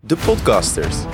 De Podcasters.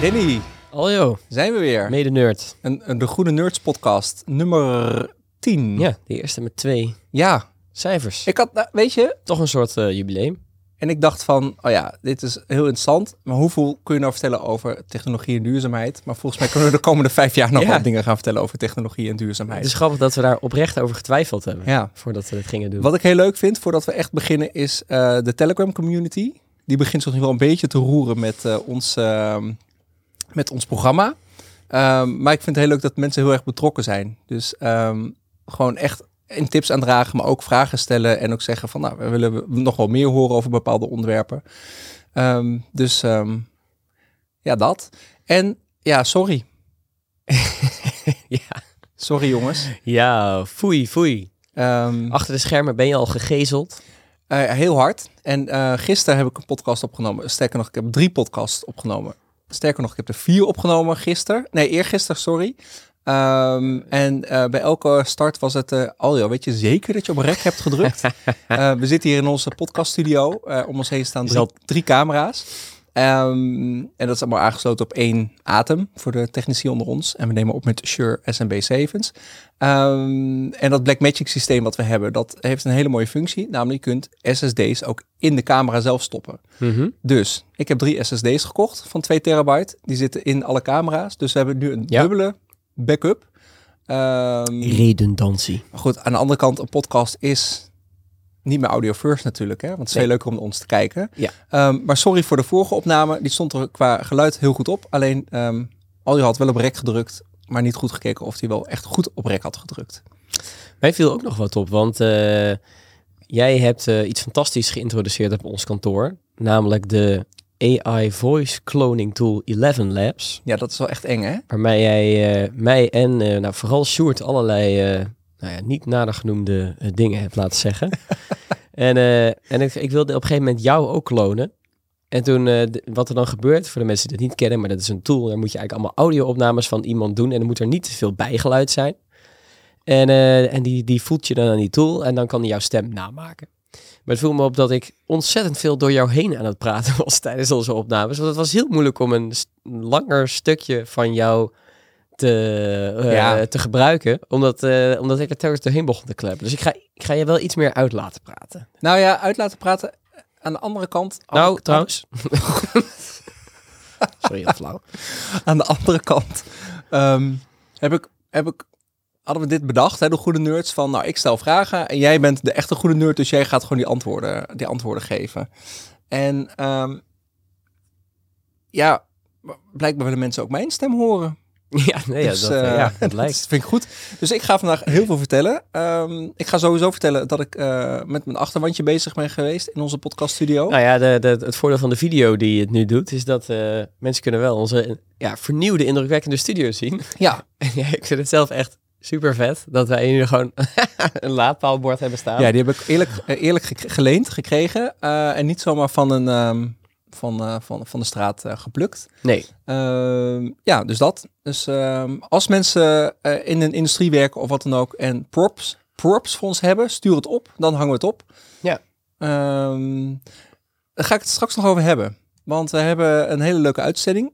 Danny, Aljo, zijn we weer. mede nerd. Een, een- de Groene Nerds podcast, nummer 10. Ja, de eerste met twee Ja, cijfers. ik had, nou, weet je, Toch een soort eh, jubileum. En ik dacht van, oh ja, dit is heel interessant. Maar hoeveel kun je nou vertellen over technologie en duurzaamheid? Maar volgens mij kunnen we de komende vijf jaar nog Ja. wat dingen gaan vertellen over technologie en Het duurzaamheid. is grappig dat we daar oprecht over getwijfeld hebben. Ja. Voordat we dit gingen doen. Wat ik heel leuk vind, voordat we echt beginnen, is eh, de Telegram community. Die begint zich nu wel een beetje te roeren met, eh, ons, ehm, met ons programma. Ehm, maar ik vind het heel leuk dat mensen heel erg betrokken zijn. Dus ehm, gewoon echt in tips aandragen, maar ook vragen stellen. En ook zeggen van, nou, we willen nog wel meer horen over bepaalde onderwerpen. Ehm, dus ehm, ja, dat. En ja, sorry. ja. Sorry jongens. ja, foei, foei. Ehm, Achter de schermen ben je al gegezeld. Eh, heel hard. En eh, gisteren heb ik een podcast opgenomen. Sterker nog, ik heb drie podcasts opgenomen. Sterker nog, ik heb er vier opgenomen gisteren. Nee, eergisteren, sorry. Ehm, en eh, bij elke start was het... eh Aljo, weet je zeker dat je op rek hebt gedrukt? Eh, we zitten hier in onze podcaststudio. Eh om ons heen staan drie, drie camera's. Ehm, en dat is allemaal aangesloten op één atem voor de technici onder ons. En we nemen op met Shure SMB7's. Ehm, en dat Blackmagic systeem wat we hebben, dat heeft een hele mooie functie. Namelijk je kunt SSD's ook in de camera zelf stoppen. Mhm. Dus ik heb drie SSD's gekocht van 2 terabyte. Die zitten in alle camera's. Dus we hebben nu een Ja. dubbele backup. Ehm, Redundantie. goed, aan de andere kant, een podcast is niet meer audio first natuurlijk, hè? Want het is Nee. veel leuker om ons te kijken. Ja. Ehm, maar sorry voor de vorige opname. Die stond er qua geluid heel goed op. Alleen, ehm Aljo had wel op rek gedrukt, maar niet goed gekeken of hij wel echt goed op rek had gedrukt. Mij viel ook nog wat op, want eh, jij hebt eh, iets fantastisch geïntroduceerd op ons kantoor. Namelijk de AI Voice Cloning Tool 11 Labs. Ja, dat is wel echt eng, hè? Waarmee jij eh, mij en eh, nou, vooral Sjoerd allerlei eh, nou ja, niet nader genoemde dingen hebt laten zeggen. en en ik, ik wilde op een gegeven moment jou ook klonen. En toen, wat er dan gebeurt, voor de mensen die het niet kennen, maar dat is een tool, daar moet je eigenlijk allemaal audio-opnames van iemand doen en dan moet er niet te veel bijgeluid zijn. En, en die, die voelt je dan aan die tool en dan kan hij jouw stem namaken. Maar het viel me op dat ik ontzettend veel door jou heen aan het praten was tijdens onze opnames. Want het was heel moeilijk om een st- langer stukje van jou te, eh, Ja. te gebruiken. Omdat, eh, omdat ik er telkens doorheen begon te kleppen. Dus ik ga, ik ga je wel iets meer uit laten praten. Nou ja, uit laten praten. Aan de andere kant... Nou, trouwens. Sorry, heel flauw. Aan de andere kant ehm, heb ik, heb ik, hadden we dit bedacht, hè, de goede nerds, van nou, ik stel vragen en jij bent de echte goede nerd, dus jij gaat gewoon die antwoorden, die antwoorden geven. En ehm, ja, blijkbaar willen mensen ook mijn stem horen. Ja, nee, ja, Dus, dat, eh, eh, ja, dat lijkt. vind ik goed. Dus ik ga vandaag heel veel vertellen. Ehm, ik ga sowieso vertellen dat ik eh, met mijn achterwandje bezig ben geweest in onze podcaststudio. Nou ja, de, de, het voordeel van de video die het nu doet, is dat eh, mensen kunnen wel onze ja, vernieuwde, indrukwekkende studio zien. Ja, En ja, ik vind het zelf echt super vet dat wij hier gewoon een laadpaalbord hebben staan. Ja, die heb ik eerlijk, eerlijk geleend, gekregen. eh, en niet zomaar van, een, ehm, van, eh, van, van de straat eh, geplukt. Nee, Ehm, ja, dus dat. Dus ehm, als mensen in een industrie werken of wat dan ook en props, props voor ons hebben, stuur het op. Dan hangen we het op. Ja. Daar ga ik het straks nog over hebben. Want we hebben een hele leuke uitzending.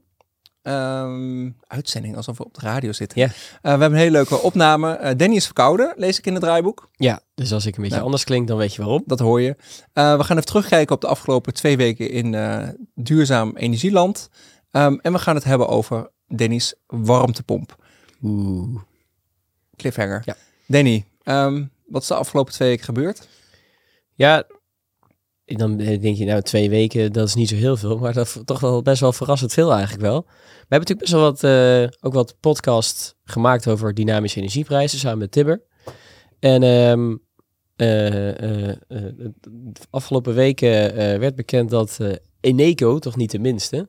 Ehm, uitzending, alsof we op de radio zitten. Ja. Eh, we hebben een hele leuke opname. Eh, Danny is verkouden, lees ik in het draaiboek. ja, dus als ik een beetje Nou. anders klink, dan weet je waarom. Dat hoor je. Eh, we gaan even terugkijken op de afgelopen twee weken in duurzaam energieland. Ehm, en we gaan het hebben over Danny's warmtepomp. Oeh. Cliffhanger. Ja. Danny, ehm, wat is de afgelopen twee weken gebeurd? Ja, dan denk je nou twee weken, dat is niet zo heel veel, maar dat toch wel best wel verrassend veel eigenlijk wel. We hebben natuurlijk best wel wat, eh, ook wat podcast gemaakt over dynamische energieprijzen samen met Tibber. En de afgelopen weken werd bekend dat Eneco, toch niet de minste,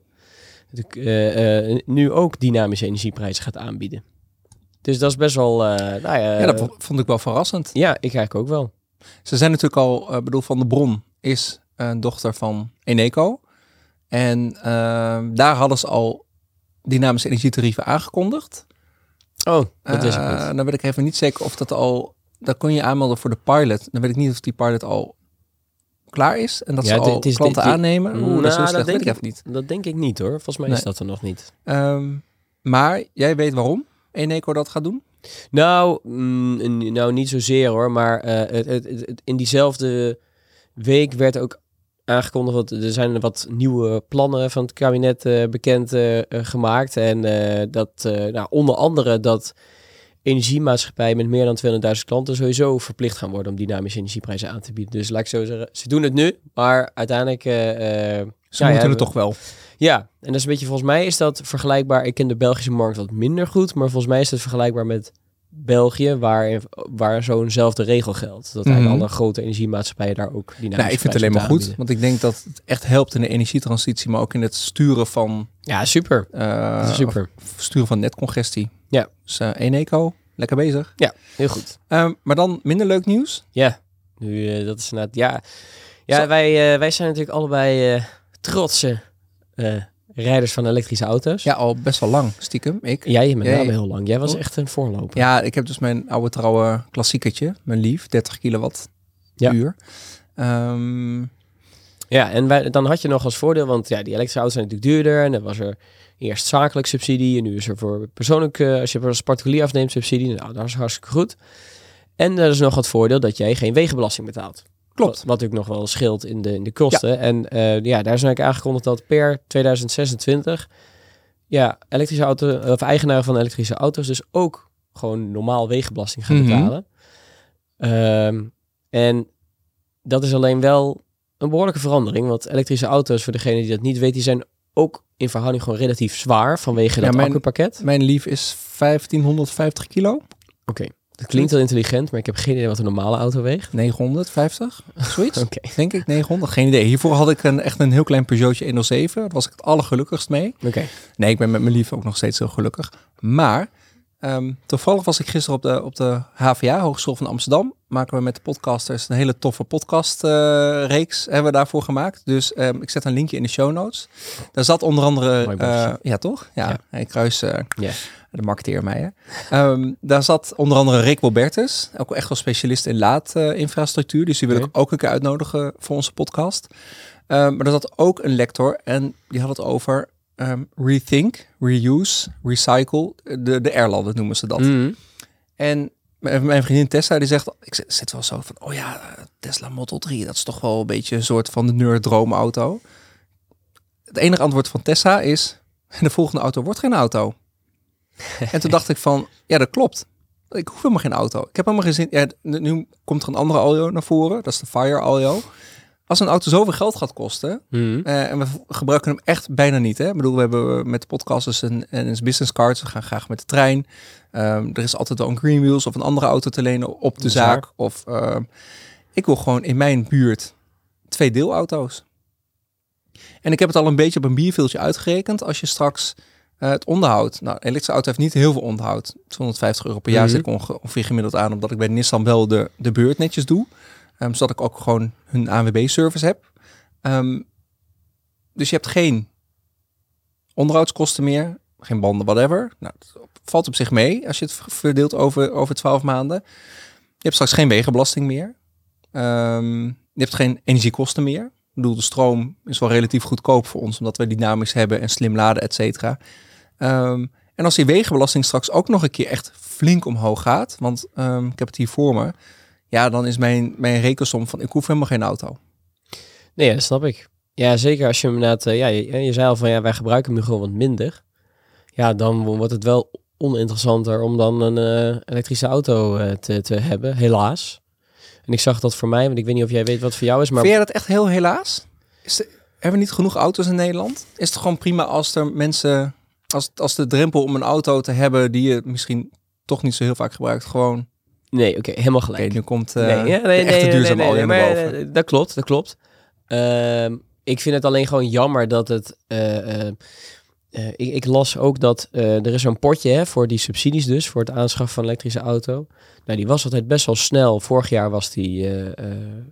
nu ook dynamische energieprijzen gaat aanbieden. Dus dat is best wel, nou ja, ja, dat vo- vond ik wel verrassend. ja, ik eigenlijk ook wel. Ze zijn natuurlijk al, eh bedoel, Van de Bron is een dochter van Eneco. En ehm, daar hadden ze al dynamische energietarieven aangekondigd. Oh, dat is Eh, het niet. Dan weet ik even niet zeker of dat al... Dat kon je aanmelden voor de pilot. Dan weet ik niet of die pilot al klaar is. En dat Ja, ze al is- klanten dit- aannemen. Oeh, Nou, dat is dat denk weet ik ik- niet. Dat denk ik niet hoor. Volgens mij Nee. is dat er nog niet. Ehm, maar jij weet waarom Eneco dat gaat doen? Nou, mm, nou niet zozeer hoor, maar eh, het, het, het- het- in diezelfde week werd ook aangekondigd dat er zijn wat nieuwe plannen van het kabinet eh, bekend eh, gemaakt. En eh, dat eh, nou, onder andere dat energiemaatschappijen met meer dan 200.000 klanten sowieso verplicht gaan worden om dynamische energieprijzen aan te bieden. Dus laat ik zo zeggen, ze doen het nu, maar uiteindelijk... eh, eh, Ze nou ja, moeten het we- toch wel. Ja, en dat is een beetje, volgens mij is dat vergelijkbaar. Ik ken de Belgische markt wat minder goed, maar volgens mij is het vergelijkbaar met België, waar, waar zo'nzelfde regel geldt. Dat eigenlijk Mhm. alle grote energiemaatschappijen daar ook die Nou, ik vind het alleen maar goed. Want ik denk dat het echt helpt in de energietransitie. Maar ook in het sturen van, Ja, super. eh, super. sturen van netcongestie. Ja. Dus eh Eneco, lekker bezig. Heel goed. Ehm, maar dan minder leuk nieuws. Ja, nu, eh, dat is inderdaad, ja. Ja, Zo- wij, eh, wij zijn natuurlijk allebei eh, trotse eh, rijders van elektrische auto's. Ja, al best wel lang, stiekem. Ik. Jij met name heel lang. Jij was Oh. echt een voorloper. Ja, ik heb dus mijn oude trouwe klassiekertje. Mijn lief, 30 kilowatt Ja. uur. Ehm, Ja, en wij, dan had je nog als voordeel, want ja, die elektrische auto's zijn natuurlijk duurder. En dan was er eerst zakelijk subsidie. En nu is er voor persoonlijk, eh, als je als particulier afneemt, subsidie. Nou, dat is hartstikke goed. En er is nog het voordeel dat jij geen wegenbelasting betaalt. Klopt. Wat, wat natuurlijk nog wel scheelt in de, in de kosten. En eh, ja, daar is eigenlijk aangekondigd dat per 2026 ja, elektrische auto, of eigenaren van elektrische auto's dus ook gewoon normaal wegenbelasting gaan Mhm. betalen. Ehm, en dat is alleen wel een behoorlijke verandering, want elektrische auto's, voor degene die dat niet weet, die zijn ook in verhouding gewoon relatief zwaar vanwege Ja, dat mijn- accupakket. Mijn lief is 1550 kilo. Oké, dat klinkt heel intelligent, maar ik heb geen idee wat een normale auto weegt. 950, zoiets. Denk ik, 900. Geen idee. Hiervoor had ik een, echt een heel klein Peugeotje 107. Daar was ik het allergelukkigst mee. oké. Nee, ik ben met mijn lief ook nog steeds heel gelukkig. Maar ehm, toevallig was ik gisteren op de, op de HVA, Hogeschool van Amsterdam. Maken we met de podcasters een hele toffe podcastreeks reeks hebben we daarvoor gemaakt. Dus ehm, ik zet een linkje in de show notes. Daar zat onder andere... Eh, ja, toch? Ja, Ja. ik kruis eh, Ja. De marketeer mij. Hè? Ehm, daar zat onder andere Rick Wilbertus, ook echt wel specialist in laadinfrastructuur. dus die wil ik ook een keer uitnodigen voor onze podcast. Ehm, maar er zat ook een lector en die had het over ehm, rethink, reuse, recycle, de, de Erlanden noemen ze dat. Mhm. En mijn vriendin Tessa die zegt, ik zit- wel zo van, oh ja, Tesla Model 3, dat is toch wel een beetje een soort van de nerd droomauto. Het enige antwoord van Tessa is, de volgende auto wordt geen auto. en toen dacht ik van, ja dat klopt. Ik hoef helemaal geen auto. Ik heb helemaal geen zin. Ja, nu- komt er een andere Aljo naar voren. Dat is de Fire Aljo. Als een auto zoveel geld gaat kosten, Mhm. eh, en we gebruiken hem echt bijna niet. Hè? Ik bedoel, we hebben met de podcast dus een, een business card. We gaan graag met de trein. Ehm, er is altijd wel een Green Wheels of een andere auto te lenen op de De zaak. zaak. Of ehm, ik wil gewoon in mijn buurt twee deelauto's. En ik heb het al een beetje op een bierveeltje uitgerekend. Als je straks eh, het onderhoud. Nou, een elektrische auto heeft niet heel veel onderhoud. 250 euro per jaar Mhm. zit ik onge- ongeveer gemiddeld aan. Omdat ik bij Nissan wel de, de beurt netjes doe. Ehm, zodat ik ook gewoon hun ANWB-service heb. Ehm, dus je hebt geen onderhoudskosten meer. Geen banden, whatever. Nou, het valt op zich mee als je het verdeelt over, over 12 maanden. Je hebt straks geen wegenbelasting meer. Ehm, je hebt geen energiekosten meer. Ik bedoel, de stroom is wel relatief goedkoop voor ons, omdat we dynamisch hebben en slim laden, et cetera. Ehm, en als die wegenbelasting straks ook nog een keer echt flink omhoog gaat, want ehm, ik heb het hier voor me, ja, dan is mijn, mijn rekensom van ik hoef helemaal geen auto. Nee, dat snap ik. Ja, zeker als je hem inderdaad... eh, ja, je, je zei al van ja, wij gebruiken hem nu gewoon wat minder. Ja, dan wordt het wel oninteressanter om dan een eh, elektrische auto eh, te, te hebben, helaas. En ik zag dat voor mij, want ik weet niet of jij weet wat voor jou is, maar Vind jij dat echt heel helaas? Is er, hebben we niet genoeg auto's in Nederland? Is het gewoon prima als er mensen, als, als de drempel om een auto te hebben die je misschien toch niet zo heel vaak gebruikt, gewoon, nee, oké, helemaal gelijk. nu komt eh nee, ja, nee, de echte nee, duurzame nee, olie nee, naar maar, boven. eh, dat klopt, dat klopt. Ehm, ik vind het alleen gewoon jammer dat het... eh, ik, ik las ook dat er is zo'n potje hè, voor die subsidies dus, voor het aanschaffen van een elektrische auto. Nou, die was altijd best wel snel. Vorig jaar was die,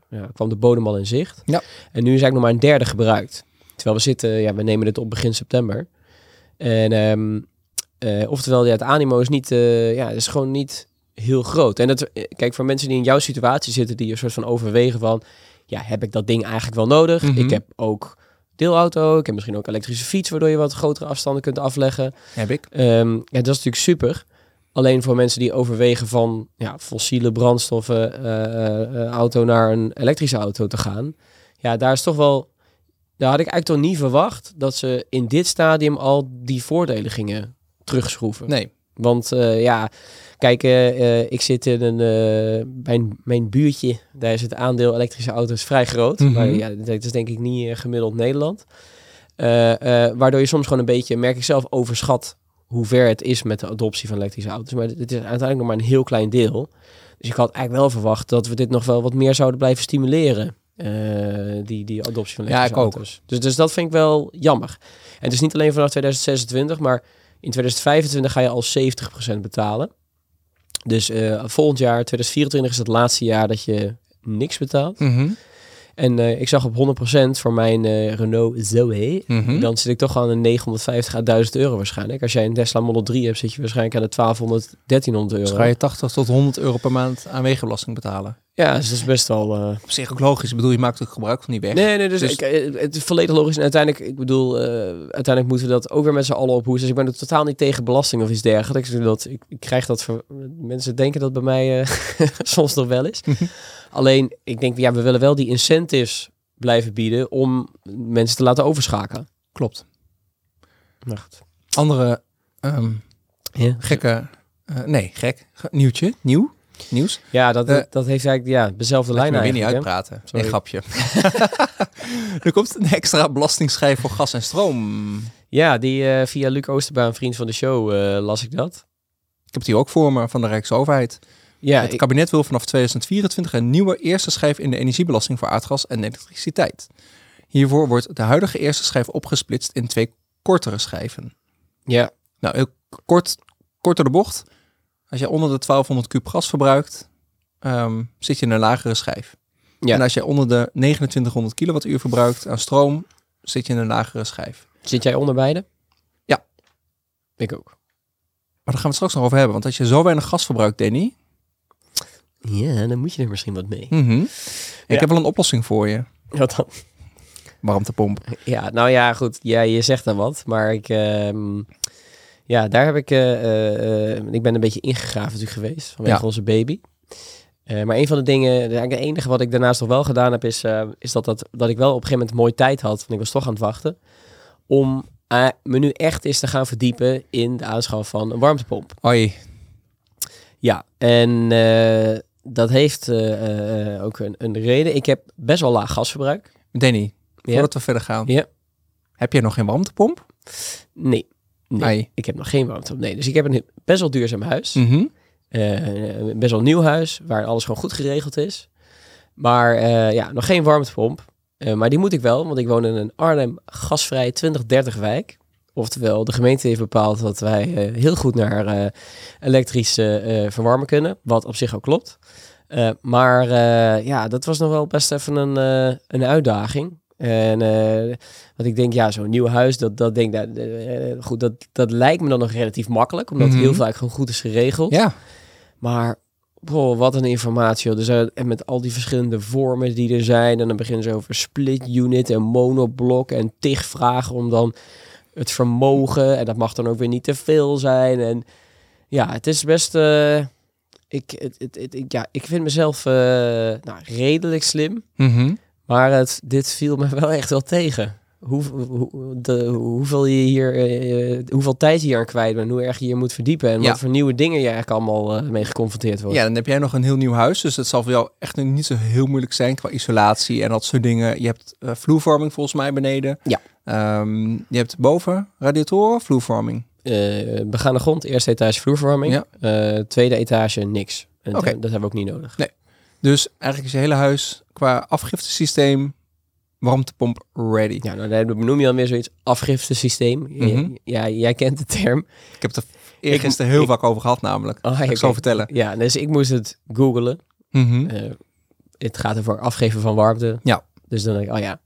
ja, kwam de bodem al in zicht. Ja. En nu is eigenlijk nog maar een derde gebruikt. Terwijl we zitten, ja, we nemen dit op begin september. En ehm, eh, oftewel, ja, het animo is niet, eh, ja, is gewoon niet heel groot. En dat, eh, kijk, voor mensen die in jouw situatie zitten, die een soort van overwegen van, ja, heb ik dat ding eigenlijk wel nodig? Mhm. Ik heb ook deelauto, ik heb misschien ook elektrische fiets, waardoor je wat grotere afstanden kunt afleggen. Heb ik. Ehm, ja, dat is natuurlijk super. Alleen voor mensen die overwegen van ja, fossiele brandstoffen auto naar een elektrische auto te gaan. Ja, daar is toch wel. Daar had ik eigenlijk toch niet verwacht dat ze in dit stadium al die voordelen gingen terugschroeven. Nee. Want eh, ja, kijk, eh, eh, ik zit in een. mijn, mijn buurtje, daar is het aandeel elektrische auto's vrij groot. Mhm. Maar ja, dat is denk ik niet gemiddeld Nederland. Waardoor je soms gewoon een beetje, merk ik zelf, overschat hoe ver het is met de adoptie van elektrische auto's. Maar dit is uiteindelijk nog maar een heel klein deel. Dus ik had eigenlijk wel verwacht dat we dit nog wel wat meer zouden blijven stimuleren. Eh, die, die adoptie van Ja, elektrische ook. auto's. Dus, dus dat vind ik wel jammer. En het is niet alleen vanaf 2026, maar in 2025 ga je al 70% betalen. Dus eh, volgend jaar, 2024, is het laatste jaar dat je niks betaalt. Mhm. En eh, ik zag op 100% voor mijn eh, Renault Zoe, Mhm. dan zit ik toch aan een 950 à 1000 euro waarschijnlijk. Als jij een Tesla Model 3 hebt, zit je waarschijnlijk aan de 1200, 1300 Dus euro. ga je 80 tot 100 euro per maand aan wegenbelasting betalen. Ja, dus dat is best wel... eh, Op zich ook logisch. Ik bedoel, je maakt ook gebruik van die weg. Nee, nee, dus, Dus- ik, eh, het is volledig logisch. En uiteindelijk, ik bedoel, eh, uiteindelijk moeten we dat ook weer met z'n allen ophoesten. Dus ik ben er totaal niet tegen belasting of iets dergelijks. Dat, ik, ik krijg dat voor mensen denken dat bij mij eh, soms nog wel is. Alleen, ik denk, ja, we willen wel die incentives blijven bieden om mensen te laten overschakelen. Klopt. Goed. Andere ehm, Ja, gekke... eh, nee, gek. Ge- Nieuwtje. Nieuw. Nieuws. ja dat, Eh, dat, heeft eigenlijk ja, dezelfde lijn me niet eigenlijk. hè. uitpraten. Sorry. Nee, grapje. er komt een extra belastingschijf voor gas en stroom. Ja, die eh, via Luc Oosterbaan, vriend van de show, eh, las ik dat. Ik heb die ook voor me van de Rijksoverheid. Ja, het ik- kabinet wil vanaf 2024 een nieuwe eerste schijf in de energiebelasting voor aardgas en elektriciteit. Hiervoor wordt de huidige eerste schijf opgesplitst in twee kortere schijven. ja, Nou, heel kort, kort door de bocht. Als je onder de 1200 kub gas verbruikt, ehm, zit je in een lagere schijf. Ja. En als je onder de 2900 kilowattuur verbruikt aan stroom, zit je in een lagere schijf. zit jij onder beide? Ja. Ik ook. Maar daar gaan we het straks nog over hebben. Want als je zo weinig gas verbruikt, Danny, Ja, dan moet je er misschien wat mee. mhm, ik heb wel een oplossing voor je. Wat dan? Warmtepomp. Ja, nou ja, goed. Ja, je zegt dan wat, maar ik... ehm, ja, daar heb ik... eh, eh, eh, ik ben een beetje ingegraven natuurlijk geweest vanwege Ja. onze baby. Maar een van de dingen, het enige wat ik daarnaast nog wel gedaan heb, is, is dat, dat, dat ik wel op een gegeven moment mooi tijd had, want ik was toch aan het wachten, om me nu echt eens te gaan verdiepen in de aanschaf van een warmtepomp. Oei. Ja, en dat heeft ook een, een reden. Ik heb best wel laag gasverbruik. Danny, Ja. voordat we verder gaan. Ja. Heb jij nog geen warmtepomp? Nee. Nee. Ai. Ik heb nog geen warmtepomp. Nee, dus ik heb een best wel duurzaam huis. Mhm. Eh, best wel nieuw huis, waar alles gewoon goed geregeld is. Maar eh, ja, nog geen warmtepomp. Eh, maar die moet ik wel, want ik woon in een Arnhem gasvrij 2030 wijk. Oftewel, de gemeente heeft bepaald dat wij heel goed naar elektrisch verwarmen kunnen. Wat op zich ook klopt. Maar ja, dat was nog wel best even een, een uitdaging. En eh, wat ik denk, ja, zo'n nieuw huis, dat, dat denk ik, eh, goed, dat, dat lijkt me dan nog relatief makkelijk, omdat Mhm. heel vaak gewoon goed is geregeld. Ja. Maar boh, wat een informatie. Dus, en met al die verschillende vormen die er zijn. En dan beginnen ze over split unit en monoblok en tig vragen om dan het vermogen. En dat mag dan ook weer niet te veel zijn. En ja, het is best... eh, ik, het, het, het- ik- ja, ik vind mezelf nou, redelijk slim. Mhm. Maar het, dit viel me wel echt wel tegen. Hoe, hoe, de, hoeveel, je hier, eh, hoeveel tijd je hier aan kwijt bent. Hoe erg je hier moet verdiepen. En Ja. wat voor nieuwe dingen je eigenlijk allemaal eh, mee geconfronteerd wordt. Ja, dan heb jij nog een heel nieuw huis. Dus het zal voor jou echt niet zo heel moeilijk zijn qua isolatie en dat soort dingen. Je hebt eh, vloervorming volgens mij beneden. Ja. Ehm, je hebt boven radiatoren, vloervorming. Eh begaande grond, eerste etage vloerverwarming. Ja. Eh, tweede etage niks. En dat- dat hebben we ook niet nodig. Nee. Dus eigenlijk is je hele huis qua afgiftesysteem warmtepomp ready. Ja, nou, daar benoem je dan weer zoiets afgiftesysteem. Mhm. Ja, jij kent de term. Ik heb het er eergisteren heel ik- vaak over gehad namelijk. Oh, Ga ik zo vertellen. Ja, dus ik moest het googlen. Mhm. Eh, het gaat over afgeven van warmte. Ja. Dus dan denk ik, oh ja.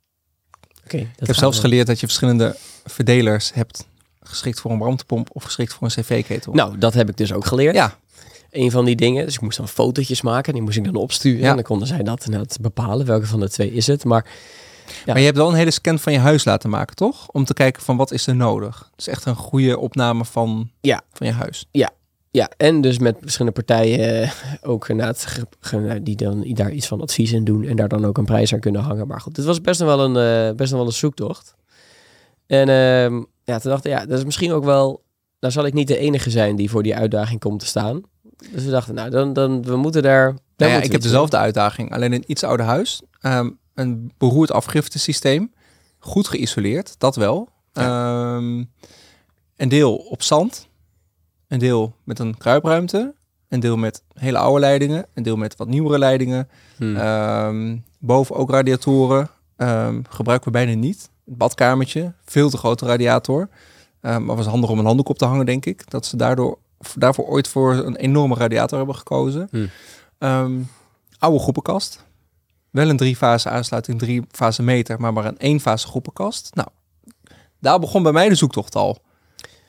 Oké. Ik heb zelfs geleerd dat je verschillende verdelers hebt geschikt voor een warmtepomp of geschikt voor een cv-ketel? Nou, dat heb ik dus ook geleerd. Ja. Een van die dingen. Dus ik moest dan fotootjes maken. Die moest ik dan opsturen. Ja. En dan konden zij dat inderdaad bepalen. Welke van de twee is het. Maar Ja. Maar je hebt wel een hele scan van je huis laten maken, toch? Om te kijken van wat is er nodig. Het is echt een goede opname van, Ja. van je huis. ja, en dus met verschillende partijen eh, ook inderdaad ge- die dan daar iets van advies in doen. En daar dan ook een prijs aan kunnen hangen. Maar goed, dit was best nog wel een, eh, best nog wel een zoektocht. En ehm, ja, toen dachten we, ja, dat is misschien ook wel... Nou zal ik niet de enige zijn die voor die uitdaging komt te staan. Dus we dachten, nou, dan, dan we moeten daar... Nou ja, moeten ik heb dezelfde uitdaging, alleen een iets ouder huis. Ehm, een beroerd afgiftesysteem. Goed geïsoleerd, dat wel. Ehm, een deel op zand. Een deel met een kruipruimte. Een deel met hele oude leidingen. Een deel met wat nieuwere leidingen. Hmm. Ehm, boven ook radiatoren. Gebruiken we bijna niet. Het badkamertje, veel te grote radiator. Maar was handig om een handdoek op te hangen, denk ik. Dat ze daardoor, daarvoor ooit voor een enorme radiator hebben gekozen. Hmm. Ehm, oude groepenkast. Wel een drie-fase aansluiting, drie-fase meter, maar maar een één-fase groepenkast. Nou, daar begon bij mij de zoektocht al.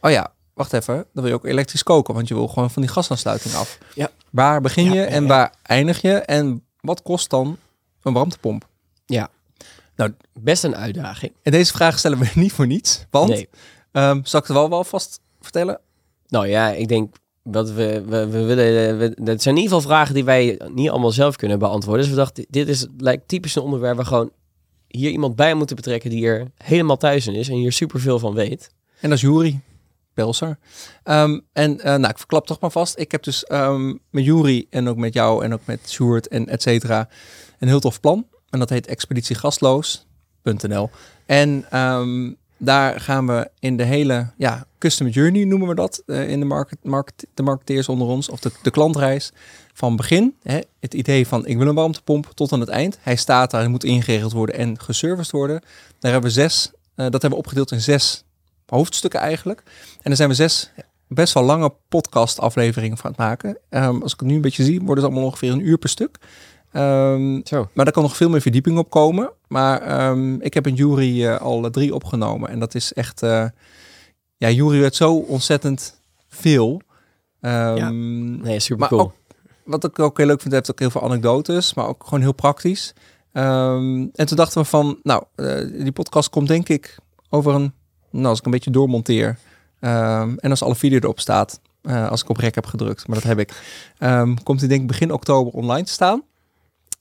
Oh ja, wacht even. Dan wil je ook elektrisch koken, want je wil gewoon van die gasaansluiting af. Ja. Waar begin Ja, je ja, en ja. waar eindig je? En wat kost dan een warmtepomp? Best een uitdaging. En deze vraag stellen we niet voor niets. Want, Nee. ehm, zal ik het wel, wel vast vertellen? Nou ja, ik denk dat we, we, we willen. Dat zijn in ieder geval vragen die wij niet allemaal zelf kunnen beantwoorden. Dus we dachten, dit is lijkt typisch een onderwerp waar gewoon hier iemand bij moeten betrekken die er helemaal thuis in is en hier superveel van weet. En dat is Jury Pelser. Ehm, en eh, nou, ik verklap toch maar vast. Ik heb dus ehm, met Jury en ook met jou en ook met Sjoerd en et cetera een heel tof plan. En dat heet expeditiegastloos.nl. En ehm, daar gaan we in de hele ja, customer journey noemen we dat eh, in de, market, market, de marketeers onder ons. Of de, de klantreis van begin. Hè, het idee van ik wil een warmtepomp tot aan het eind. Hij staat daar, hij moet ingeregeld worden en geserviced worden. Daar hebben we zes, eh, dat hebben we opgedeeld in zes hoofdstukken eigenlijk. En dan zijn we zes best wel lange podcast afleveringen van het maken. Ehm, als ik het nu een beetje zie, worden het allemaal ongeveer een uur per stuk. Ehm, Zo. maar daar kan nog veel meer verdieping op komen. Maar ehm, ik heb een jury eh, al eh, drie opgenomen. En dat is echt... eh, ja, jury werd zo ontzettend veel. Ja. Nee, super Maar cool. ook- Wat ik ook heel leuk vind, heeft ook heel veel anekdotes. Maar ook gewoon heel praktisch. En toen dachten we van... Nou, die podcast komt denk ik over een... Nou, als ik een beetje doormonteer. en als alle video erop staat. als ik op rek heb gedrukt. Maar dat heb ik. komt die denk ik begin oktober online te staan.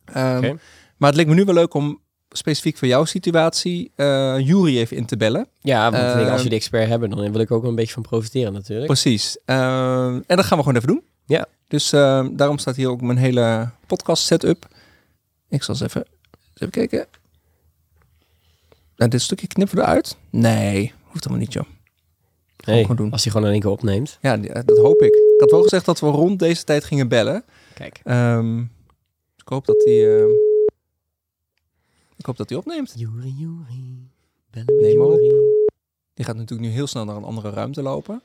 Ehm, Oké. Maar het leek me nu wel leuk om specifiek voor jouw situatie eh Jury even in te bellen. Ja, want als Ehm, we de expert hebben, dan wil ik ook wel een beetje van profiteren natuurlijk. Precies. Ehm, en dat gaan we gewoon even doen. Ja. Dus daarom staat hier ook mijn hele podcast setup. Ik zal eens even, eens even kijken. Nou, dit stukje knippen we eruit? Nee, hoeft helemaal niet, joh. Nee, doen. als hij gewoon in één keer opneemt. Ja, eh, dat hoop ik. Ik had wel gezegd dat we rond deze tijd gingen bellen. Kijk. Hoop dat hij... ehm, ik hoop dat hij opneemt. Juri, Juri. Bellen met Neem maar op. Die gaat natuurlijk nu heel snel naar een andere ruimte lopen.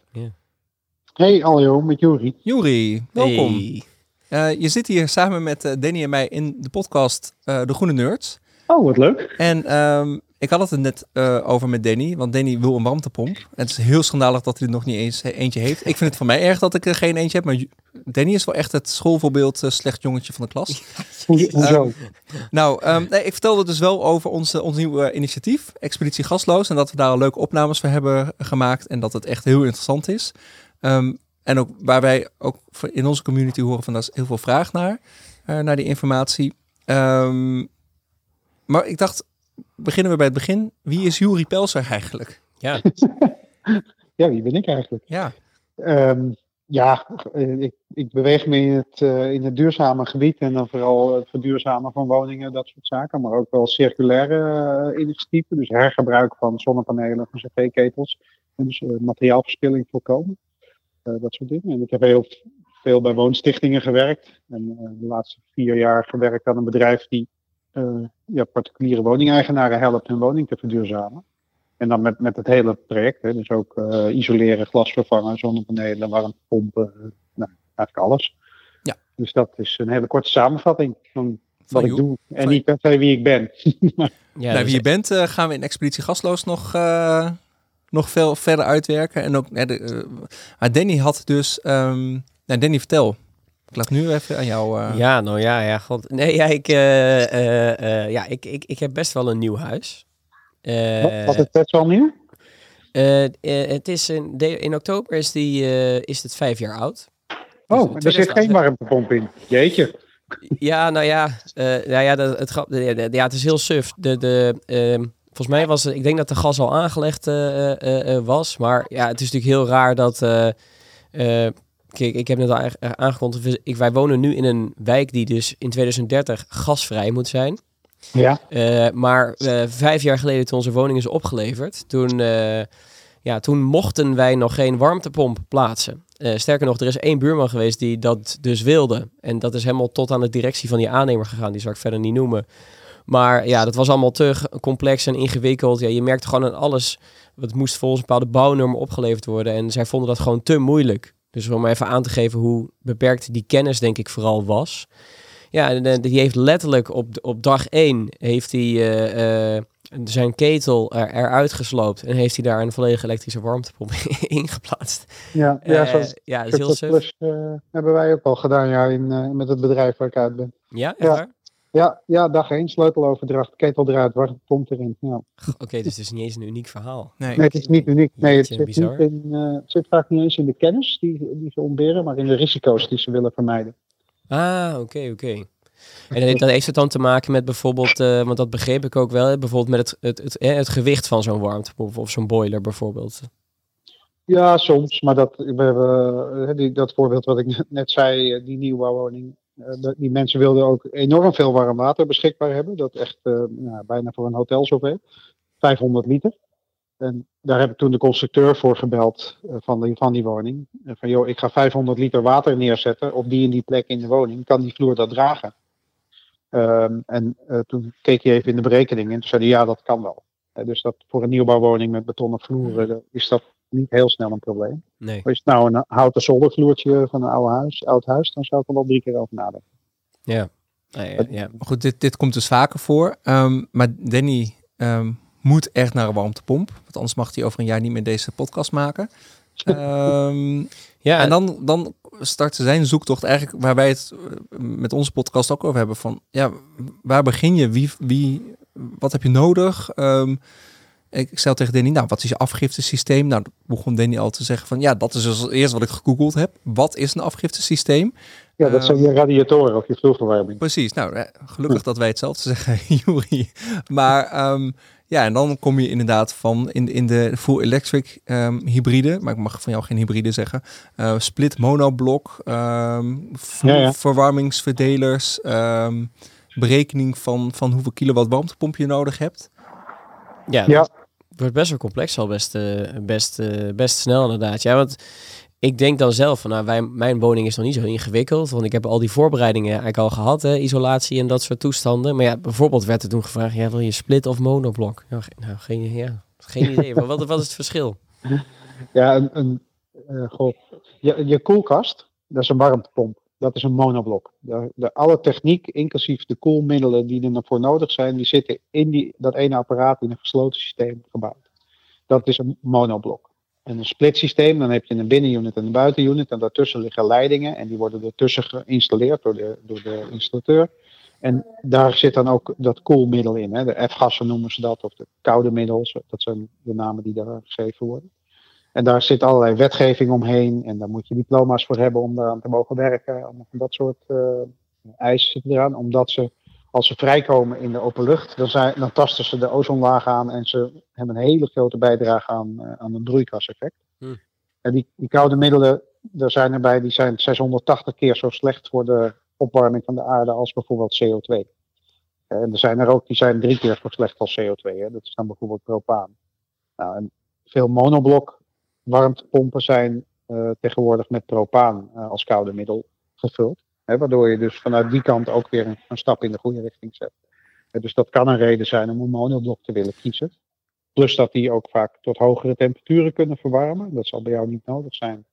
Hey, hallo, met Juri. Jury, welkom. Hey. Eh, je zit hier samen met eh, Danny en mij in de podcast eh, De Groene Nerds. Oh, wat leuk. En ehm, ik had het er net eh, over met Danny, want Danny wil een warmtepomp. En het is heel schandalig dat hij er nog niet eens eh, eentje heeft. Ik vind het van mij erg dat ik er geen eentje heb, maar Danny is wel echt het schoolvoorbeeld eh, slecht jongetje van de klas. Hoe- Hoezo? Nou, ehm, nee, ik vertelde dus wel over onze, ons nieuwe initiatief, Expeditie Gasloos. En dat we daar al leuke opnames voor hebben gemaakt. En dat het echt heel interessant is. Ehm, en ook waar wij ook in onze community horen van, daar is heel veel vraag naar. naar die informatie. Ehm, maar ik dacht, beginnen we bij het begin. Wie is Juri Pelser eigenlijk? Ja, Ja, wie ben ik eigenlijk? Ja, Ehm, ja, eh, ik, ik beweeg me in het, eh, in het duurzame gebied en dan vooral het verduurzamen van woningen, dat soort zaken. Maar ook wel circulaire eh, initiatieven, dus hergebruik van zonnepanelen, van cv-ketels. En dus materiaalverspilling voorkomen. Dat soort dingen. En ik heb heel veel bij woonstichtingen gewerkt. En de laatste vier jaar gewerkt aan een bedrijf die ja, particuliere woningeigenaren helpt hun woning te verduurzamen. En dan met, met het hele project, hè, dus ook eh, isoleren, glas vervangen, zonnepanelen, warmtepompen, eh, nou, eigenlijk alles. Ja. Dus dat is een hele korte samenvatting van wat ik doe en Van- niet per se wie ik ben. ja nou, dus- wie je bent eh, gaan we in Expeditie Gasloos nog, eh, nog veel verder uitwerken. En ook, de, eh, maar Danny had dus, ehm nou Danny vertel. Ik laat nu even aan jou. eh, Ja, nou ja, ja, god. Nee, ja, ik, eh, eh, ja, ik, ik, ik heb best wel een nieuw huis. Eh, Wat- Was het best wel nieuw? het is in, de- in oktober is, die, eh, is het vijf jaar oud. Dus Oh, er zit geen warmtepomp in. Jeetje. Ja, nou ja, eh, nou ja, dat, het, grap- ja, de- ja, het is heel suf. De, de, ehm, volgens mij was het, ik denk dat de gas al aangelegd eh, eh, eh, was. Maar ja, het is natuurlijk heel raar dat. Kijk, ik heb net al aange- aangekondigd. Ik, wij wonen nu in een wijk die dus in 2030 gasvrij moet zijn. Ja, Eh, maar eh, vijf jaar geleden toen onze woning is opgeleverd, toen, eh, ja, toen mochten wij nog geen warmtepomp plaatsen. Sterker nog, er is één buurman geweest die dat dus wilde. En dat is helemaal tot aan de directie van die aannemer gegaan. Die zal ik verder niet noemen. Maar ja, dat was allemaal te complex en ingewikkeld. Ja, je merkte gewoon aan alles. Het moest volgens een bepaalde bouwnormen opgeleverd worden. En zij vonden dat gewoon te moeilijk. Dus om even aan te geven hoe beperkt die kennis denk ik vooral was. Ja, en, eh, die heeft letterlijk op, op dag één heeft hij eh, eh, zijn ketel er, eruit gesloopt. En heeft hij daar een volledige elektrische warmtepomp in geplaatst. ja, ja Eh, zo, ja, dat is heel plus, hebben wij ook al gedaan ja, in, met het bedrijf waar ik uit ben. Ja, echt Ja. waar? Ja, ja dag één, sleuteloverdracht, ketel eruit, warmtepomp erin. Ja. Oké, dus het is niet eens een uniek verhaal. nee. Nee, het is niet uniek. Nee, het zit, niet in, eh, het zit vaak niet eens in de kennis die, die ze ontberen, maar in de risico's die ze willen vermijden. Ah, oké, oké. En dat, dat heeft het dan te maken met bijvoorbeeld, eh, want dat begreep ik ook wel, bijvoorbeeld met het, het, het, het gewicht van zo'n warmtepomp of zo'n boiler bijvoorbeeld. Ja, soms, maar dat, we hebben, die, dat voorbeeld wat ik net- zei, eh, die nieuwbouwwoning, die mensen wilden ook enorm veel warm water beschikbaar hebben. Dat echt eh, nou, bijna voor een hotel zoveel. 500 liter. En daar heb ik toen de constructeur voor gebeld eh, van, die, van die woning. Eh, van joh, ik ga 500 liter water neerzetten op die en die plek in de woning. Kan die vloer dat dragen? Ehm, en eh, toen keek hij even in de berekening en toen zei hij ja, dat kan wel. Eh, dus dat voor een nieuwbouwwoning met betonnen vloeren eh, is dat niet heel snel een probleem. Nee. Maar is het nou een houten zoldervloertje van een oude huis, oud huis, dan zou ik er wel drie keer over nadenken. Ja. Nou ja, ja. Maar goed, dit, dit komt dus vaker voor. Ehm, maar Danny ehm, moet echt naar een warmtepomp. Want anders mag hij over een jaar niet meer deze podcast maken. Ehm, ja en dan, dan startte zijn zoektocht eigenlijk waar wij het eh, met onze podcast ook over hebben. Van ja, waar begin je? Wie, wie, wat heb je nodig? Ehm, ik stel tegen Danny, nou, wat is je afgiftesysteem? Nou, begon Danny al te zeggen van ja, dat is dus het eerste wat ik gegoogeld heb. Wat is een afgiftesysteem? Ja, dat Eh, zijn je radiatoren of je vloerverwarming. Precies, nou eh, gelukkig dat wij hetzelfde zeggen, Juri. Maar ehm, ja, en dan kom je inderdaad van in, in de full electric ehm, hybride, maar ik mag van jou geen hybride zeggen. eh, split monoblok, ehm Ja, ja. verwarmingsverdelers, ehm, berekening van, van hoeveel kilowatt warmtepomp je nodig hebt. Ja, Ja. Wordt best wel complex al best, eh, best, eh, best snel inderdaad. Ja, want ik denk dan zelf van, nou, wij, mijn woning is nog niet zo ingewikkeld, want ik heb al die voorbereidingen eigenlijk al gehad, hè, isolatie en dat soort toestanden. Maar ja, bijvoorbeeld werd er toen gevraagd, ja, wil je split of monoblok? Nou, ge- nou geen, ja, geen idee. Maar wat, wat is het verschil? Ja, een, een, eh, je, je koelkast, dat is een warmtepomp. Dat is een monoblok. De, de, alle techniek, inclusief de koelmiddelen die ervoor nodig zijn, die zitten in die, dat ene apparaat in een gesloten systeem gebouwd. Dat is een monoblok. En een split systeem, dan heb je een binnenunit en een buitenunit. En daartussen liggen leidingen en die worden ertussen geïnstalleerd door de, door de installateur. En daar zit dan ook dat koelmiddel in. Hè. De F-gassen noemen ze dat, of de koude middels. Dat zijn de namen die daar gegeven worden. En daar zit allerlei wetgeving omheen. En daar moet je diploma's voor hebben om daaraan te mogen werken. Allemaal van dat soort eh, eisen zitten eraan. Omdat ze, als ze vrijkomen in de open lucht, dan, zijn, dan tasten ze de ozonlaag aan. En ze hebben een hele grote bijdrage aan, eh, aan het broeikaseffect. Hmm. En die, die koude middelen, daar zijn erbij, die zijn 680 keer zo slecht voor de opwarming van de aarde als bijvoorbeeld CO2. En er zijn er ook die zijn drie keer zo slecht als CO2. Hè. Dat is dan bijvoorbeeld propaan. Nou, en veel monoblok warmtepompen zijn eh, tegenwoordig met propaan eh, als koude middel gevuld. Hè, waardoor je dus vanuit die kant ook weer een, stap in de goede richting zet. Eh, dus dat kan een reden zijn om een monoblok te willen kiezen. Plus dat die ook vaak tot hogere temperaturen kunnen verwarmen. Dat zal bij jou niet nodig zijn.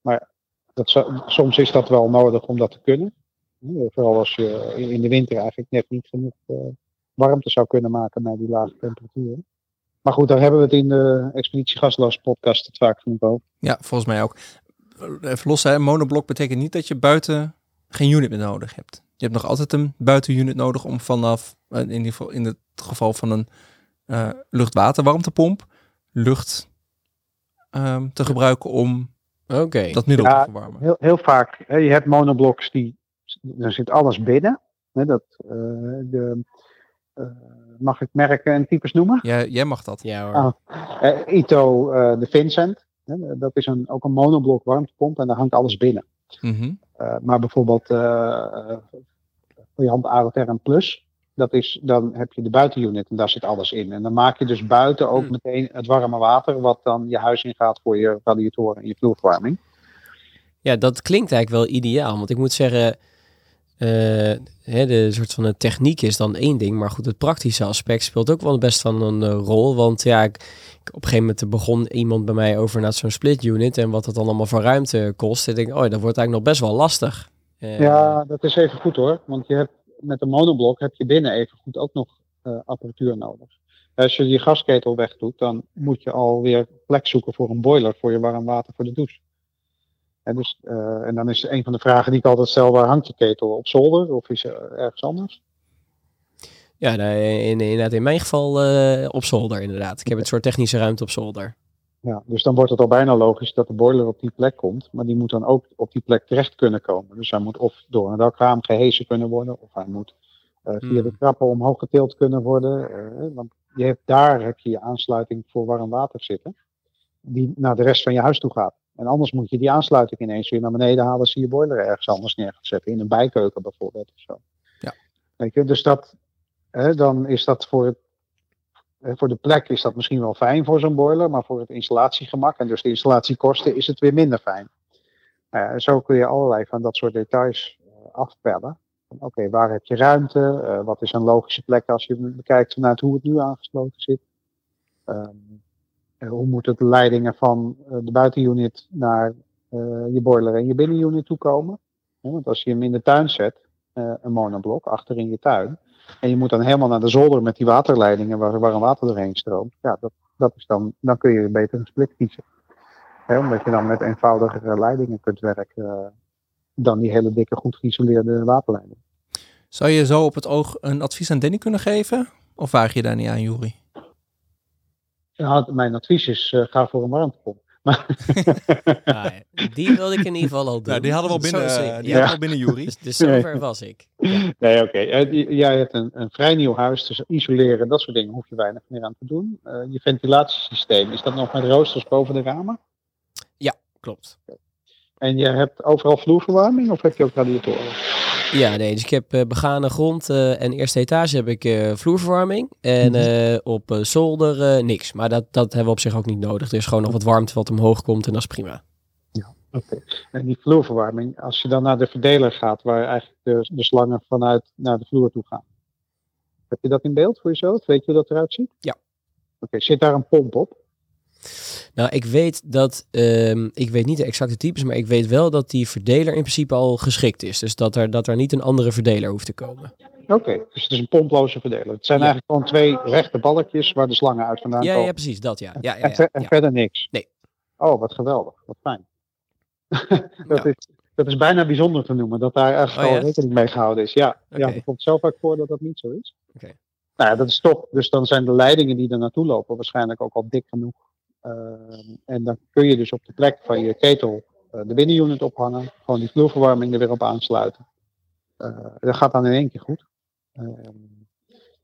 Maar dat soms is dat wel nodig om dat te kunnen. Vooral als je in de winter eigenlijk net niet genoeg warmte zou kunnen maken bij die lage temperaturen. Maar goed, daar hebben we het in de Expeditie Gasloos podcast het vaak genoeg over. Ja, volgens mij ook. Even los, hè. monoblok betekent niet dat je buiten geen unit meer nodig hebt. Je hebt nog altijd een buitenunit nodig om vanaf, eh, in, ieder geval in het geval van een uh, lucht-water-warmtepomp, lucht um, te gebruiken om okay. dat middel ja, te verwarmen. Heel, heel vaak, hè, je hebt monobloks die, er zit alles binnen. Hè, dat, uh, de, mag ik merken en types noemen? Ja, jij mag dat. Ja hoor. Ah, Ito de Vincent, hè, dat is een, ook een monoblok warmtepomp en daar hangt alles binnen. Mm -hmm. Uh, maar bijvoorbeeld uh, variant Aerotherm Plus, dat is, dan heb je de buitenunit en daar zit alles in. En dan maak je dus buiten ook meteen het warme water, wat dan je huis ingaat voor je radiatoren en je vloerverwarming. Ja, dat klinkt eigenlijk wel ideaal. Want ik moet zeggen, uh, hè, de soort van de techniek is dan één ding. Maar goed, het praktische aspect speelt ook wel best van een uh, rol. Want ja, op een gegeven moment begon iemand bij mij over naar zo'n split unit. En wat het dan allemaal voor ruimte kost. Ik denk, oh, dat wordt eigenlijk nog best wel lastig. Uh, ja, dat is even goed hoor. Want je hebt met een monoblok heb je binnen even goed ook nog apparatuur nodig. Als je die gasketel wegdoet, dan moet je alweer plek zoeken voor een boiler voor je warm water voor de douche. En, dus, uh, en dan is een van de vragen die ik altijd stel, waar hangt je ketel? Op zolder of is er ergens anders? Ja, nou, in, in, in mijn geval uh, op zolder inderdaad. Ik heb een soort technische ruimte op zolder. Ja, dus dan wordt het al bijna logisch dat de boiler op die plek komt. Maar die moet dan ook op die plek terecht kunnen komen. Dus hij moet of door een dakraam gehezen kunnen worden. Of hij moet uh, via de trappen omhoog getild kunnen worden. Want je hebt, daar heb je je aansluiting voor warm water zitten. Die naar de rest van je huis toe gaat. En anders moet je die aansluiting ineens weer naar beneden halen. Als je je boiler ergens anders neer gaat zetten. In een bijkeuken bijvoorbeeld of zo. Ja. Weet je, dus dat, hè, dan is dat voor het voor de plek is dat misschien wel fijn voor zo'n boiler, maar voor het installatiegemak en dus de installatiekosten is het weer minder fijn. Uh, zo kun je allerlei van dat soort details uh, afpellen. Oké, okay, waar heb je ruimte? Uh, wat is een logische plek als je bekijkt vanuit hoe het nu aangesloten zit? Um, hoe moeten de leidingen van de buitenunit naar je boiler en je binnenunit toe komen? want als je hem in de tuin zet, een monoblok achter in je tuin, en je moet dan helemaal naar de zolder met die waterleidingen waar warm water doorheen stroomt. Ja, dat, dat is dan, dan kun je beter een split kiezen. Omdat je dan met eenvoudigere leidingen kunt werken dan die hele dikke, goed geïsoleerde waterleiding. Zou je zo op het oog een advies aan Danny kunnen geven? Of waag je daar niet aan, Juri? Ja, mijn advies is, uh, ga voor een warmtepomp. ah, die wilde ik in ieder geval al doen. Nou, die hadden we al binnen, zo, uh, die ja. al binnen Jury. Dus, dus zover nee. was ik. Ja. Nee, oké. Okay. Uh, jij hebt een, een, vrij nieuw huis, dus isoleren, dat soort dingen hoef je weinig meer aan te doen. Uh, je ventilatiesysteem, is dat nog met roosters boven de ramen? Ja, klopt. En je hebt overal vloerverwarming of heb je ook radiatoren? Ja, nee, dus ik heb uh, begane grond uh, en eerste etage heb ik uh, vloerverwarming. En uh, op zolder niks. Maar dat, dat hebben we op zich ook niet nodig. Er is gewoon nog wat warmte wat omhoog komt en dat is prima. Ja, oké. Okay. En die vloerverwarming, als je dan naar de verdeler gaat, waar eigenlijk de, de slangen vanuit naar de vloer toe gaan. Heb je dat in beeld voor jezelf? Weet je hoe dat eruit ziet? Ja. Oké, okay, zit daar een pomp op? Nou, ik weet dat, um, ik weet niet de exacte types, maar ik weet wel dat die verdeler in principe al geschikt is. Dus dat er, dat er niet een andere verdeler hoeft te komen. Oké, okay, dus het is een pomploze verdeler. Het zijn ja. eigenlijk gewoon twee rechte balkjes waar de slangen uit vandaan ja, komen. Ja, precies, dat ja. ja, ja, en, ver, en verder niks? Nee. Oh, wat geweldig, wat fijn. dat, is, dat is bijna bijzonder te noemen, dat daar eigenlijk oh, al rekening mee gehouden is. Ja, okay. ja, het komt zo vaak voor dat dat niet zo is. Oké. Okay. Nou ja, dat is toch, dus dan zijn de leidingen die er naartoe lopen waarschijnlijk ook al dik genoeg en dan kun je dus op de plek van je ketel uh, de binnenunit ophangen, gewoon die vloerverwarming er weer op aansluiten. Uh, dat gaat dan in één keer goed.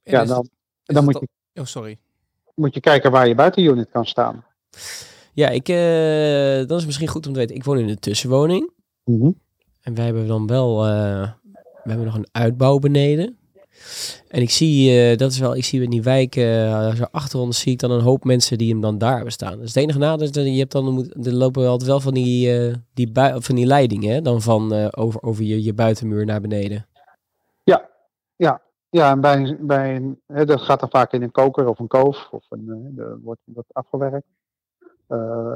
ja, dan, het, dan moet, je, oh, sorry. moet je kijken waar je buitenunit kan staan. Ja, ik, dat is misschien goed om te weten. Ik woon in een tussenwoning. Mm -hmm. En wij hebben dan wel, we hebben nog een uitbouw beneden. En ik zie, uh, dat is wel, ik zie in die wijk, uh, zo achter ons zie ik dan een hoop mensen die hem dan daar hebben staan. Dus het enige nadeel is dat je hebt dan, er lopen altijd wel van die, uh, die, van die leidingen, dan van over, over je, je buitenmuur naar beneden. Ja, ja. Ja, en bij, bij hè, dat gaat dan vaak in een koker of een koof, of een, de, wordt dat afgewerkt.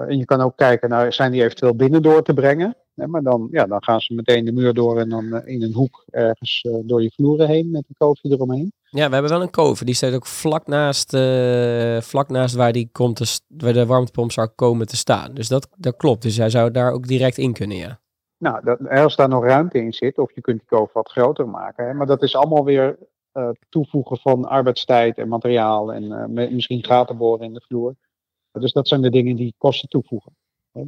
en je kan ook kijken, nou, zijn die eventueel binnendoor te brengen? Maar dan, ja, dan gaan ze meteen de muur door en dan uh, in een hoek ergens uh, door je vloeren heen met een koofje eromheen. Ja, we hebben wel een kover. Die staat ook vlak naast, eh, vlak naast waar, die komt te, waar de warmtepomp zou komen te staan. Dus dat, dat klopt. Dus hij zou daar ook direct in kunnen, ja. Nou, dat, als daar nog ruimte in zit, of je kunt die koof wat groter maken. Hè, maar dat is allemaal weer eh, toevoegen van arbeidstijd en materiaal en eh, misschien gaten boren in de vloer. Dus dat zijn de dingen die kosten toevoegen.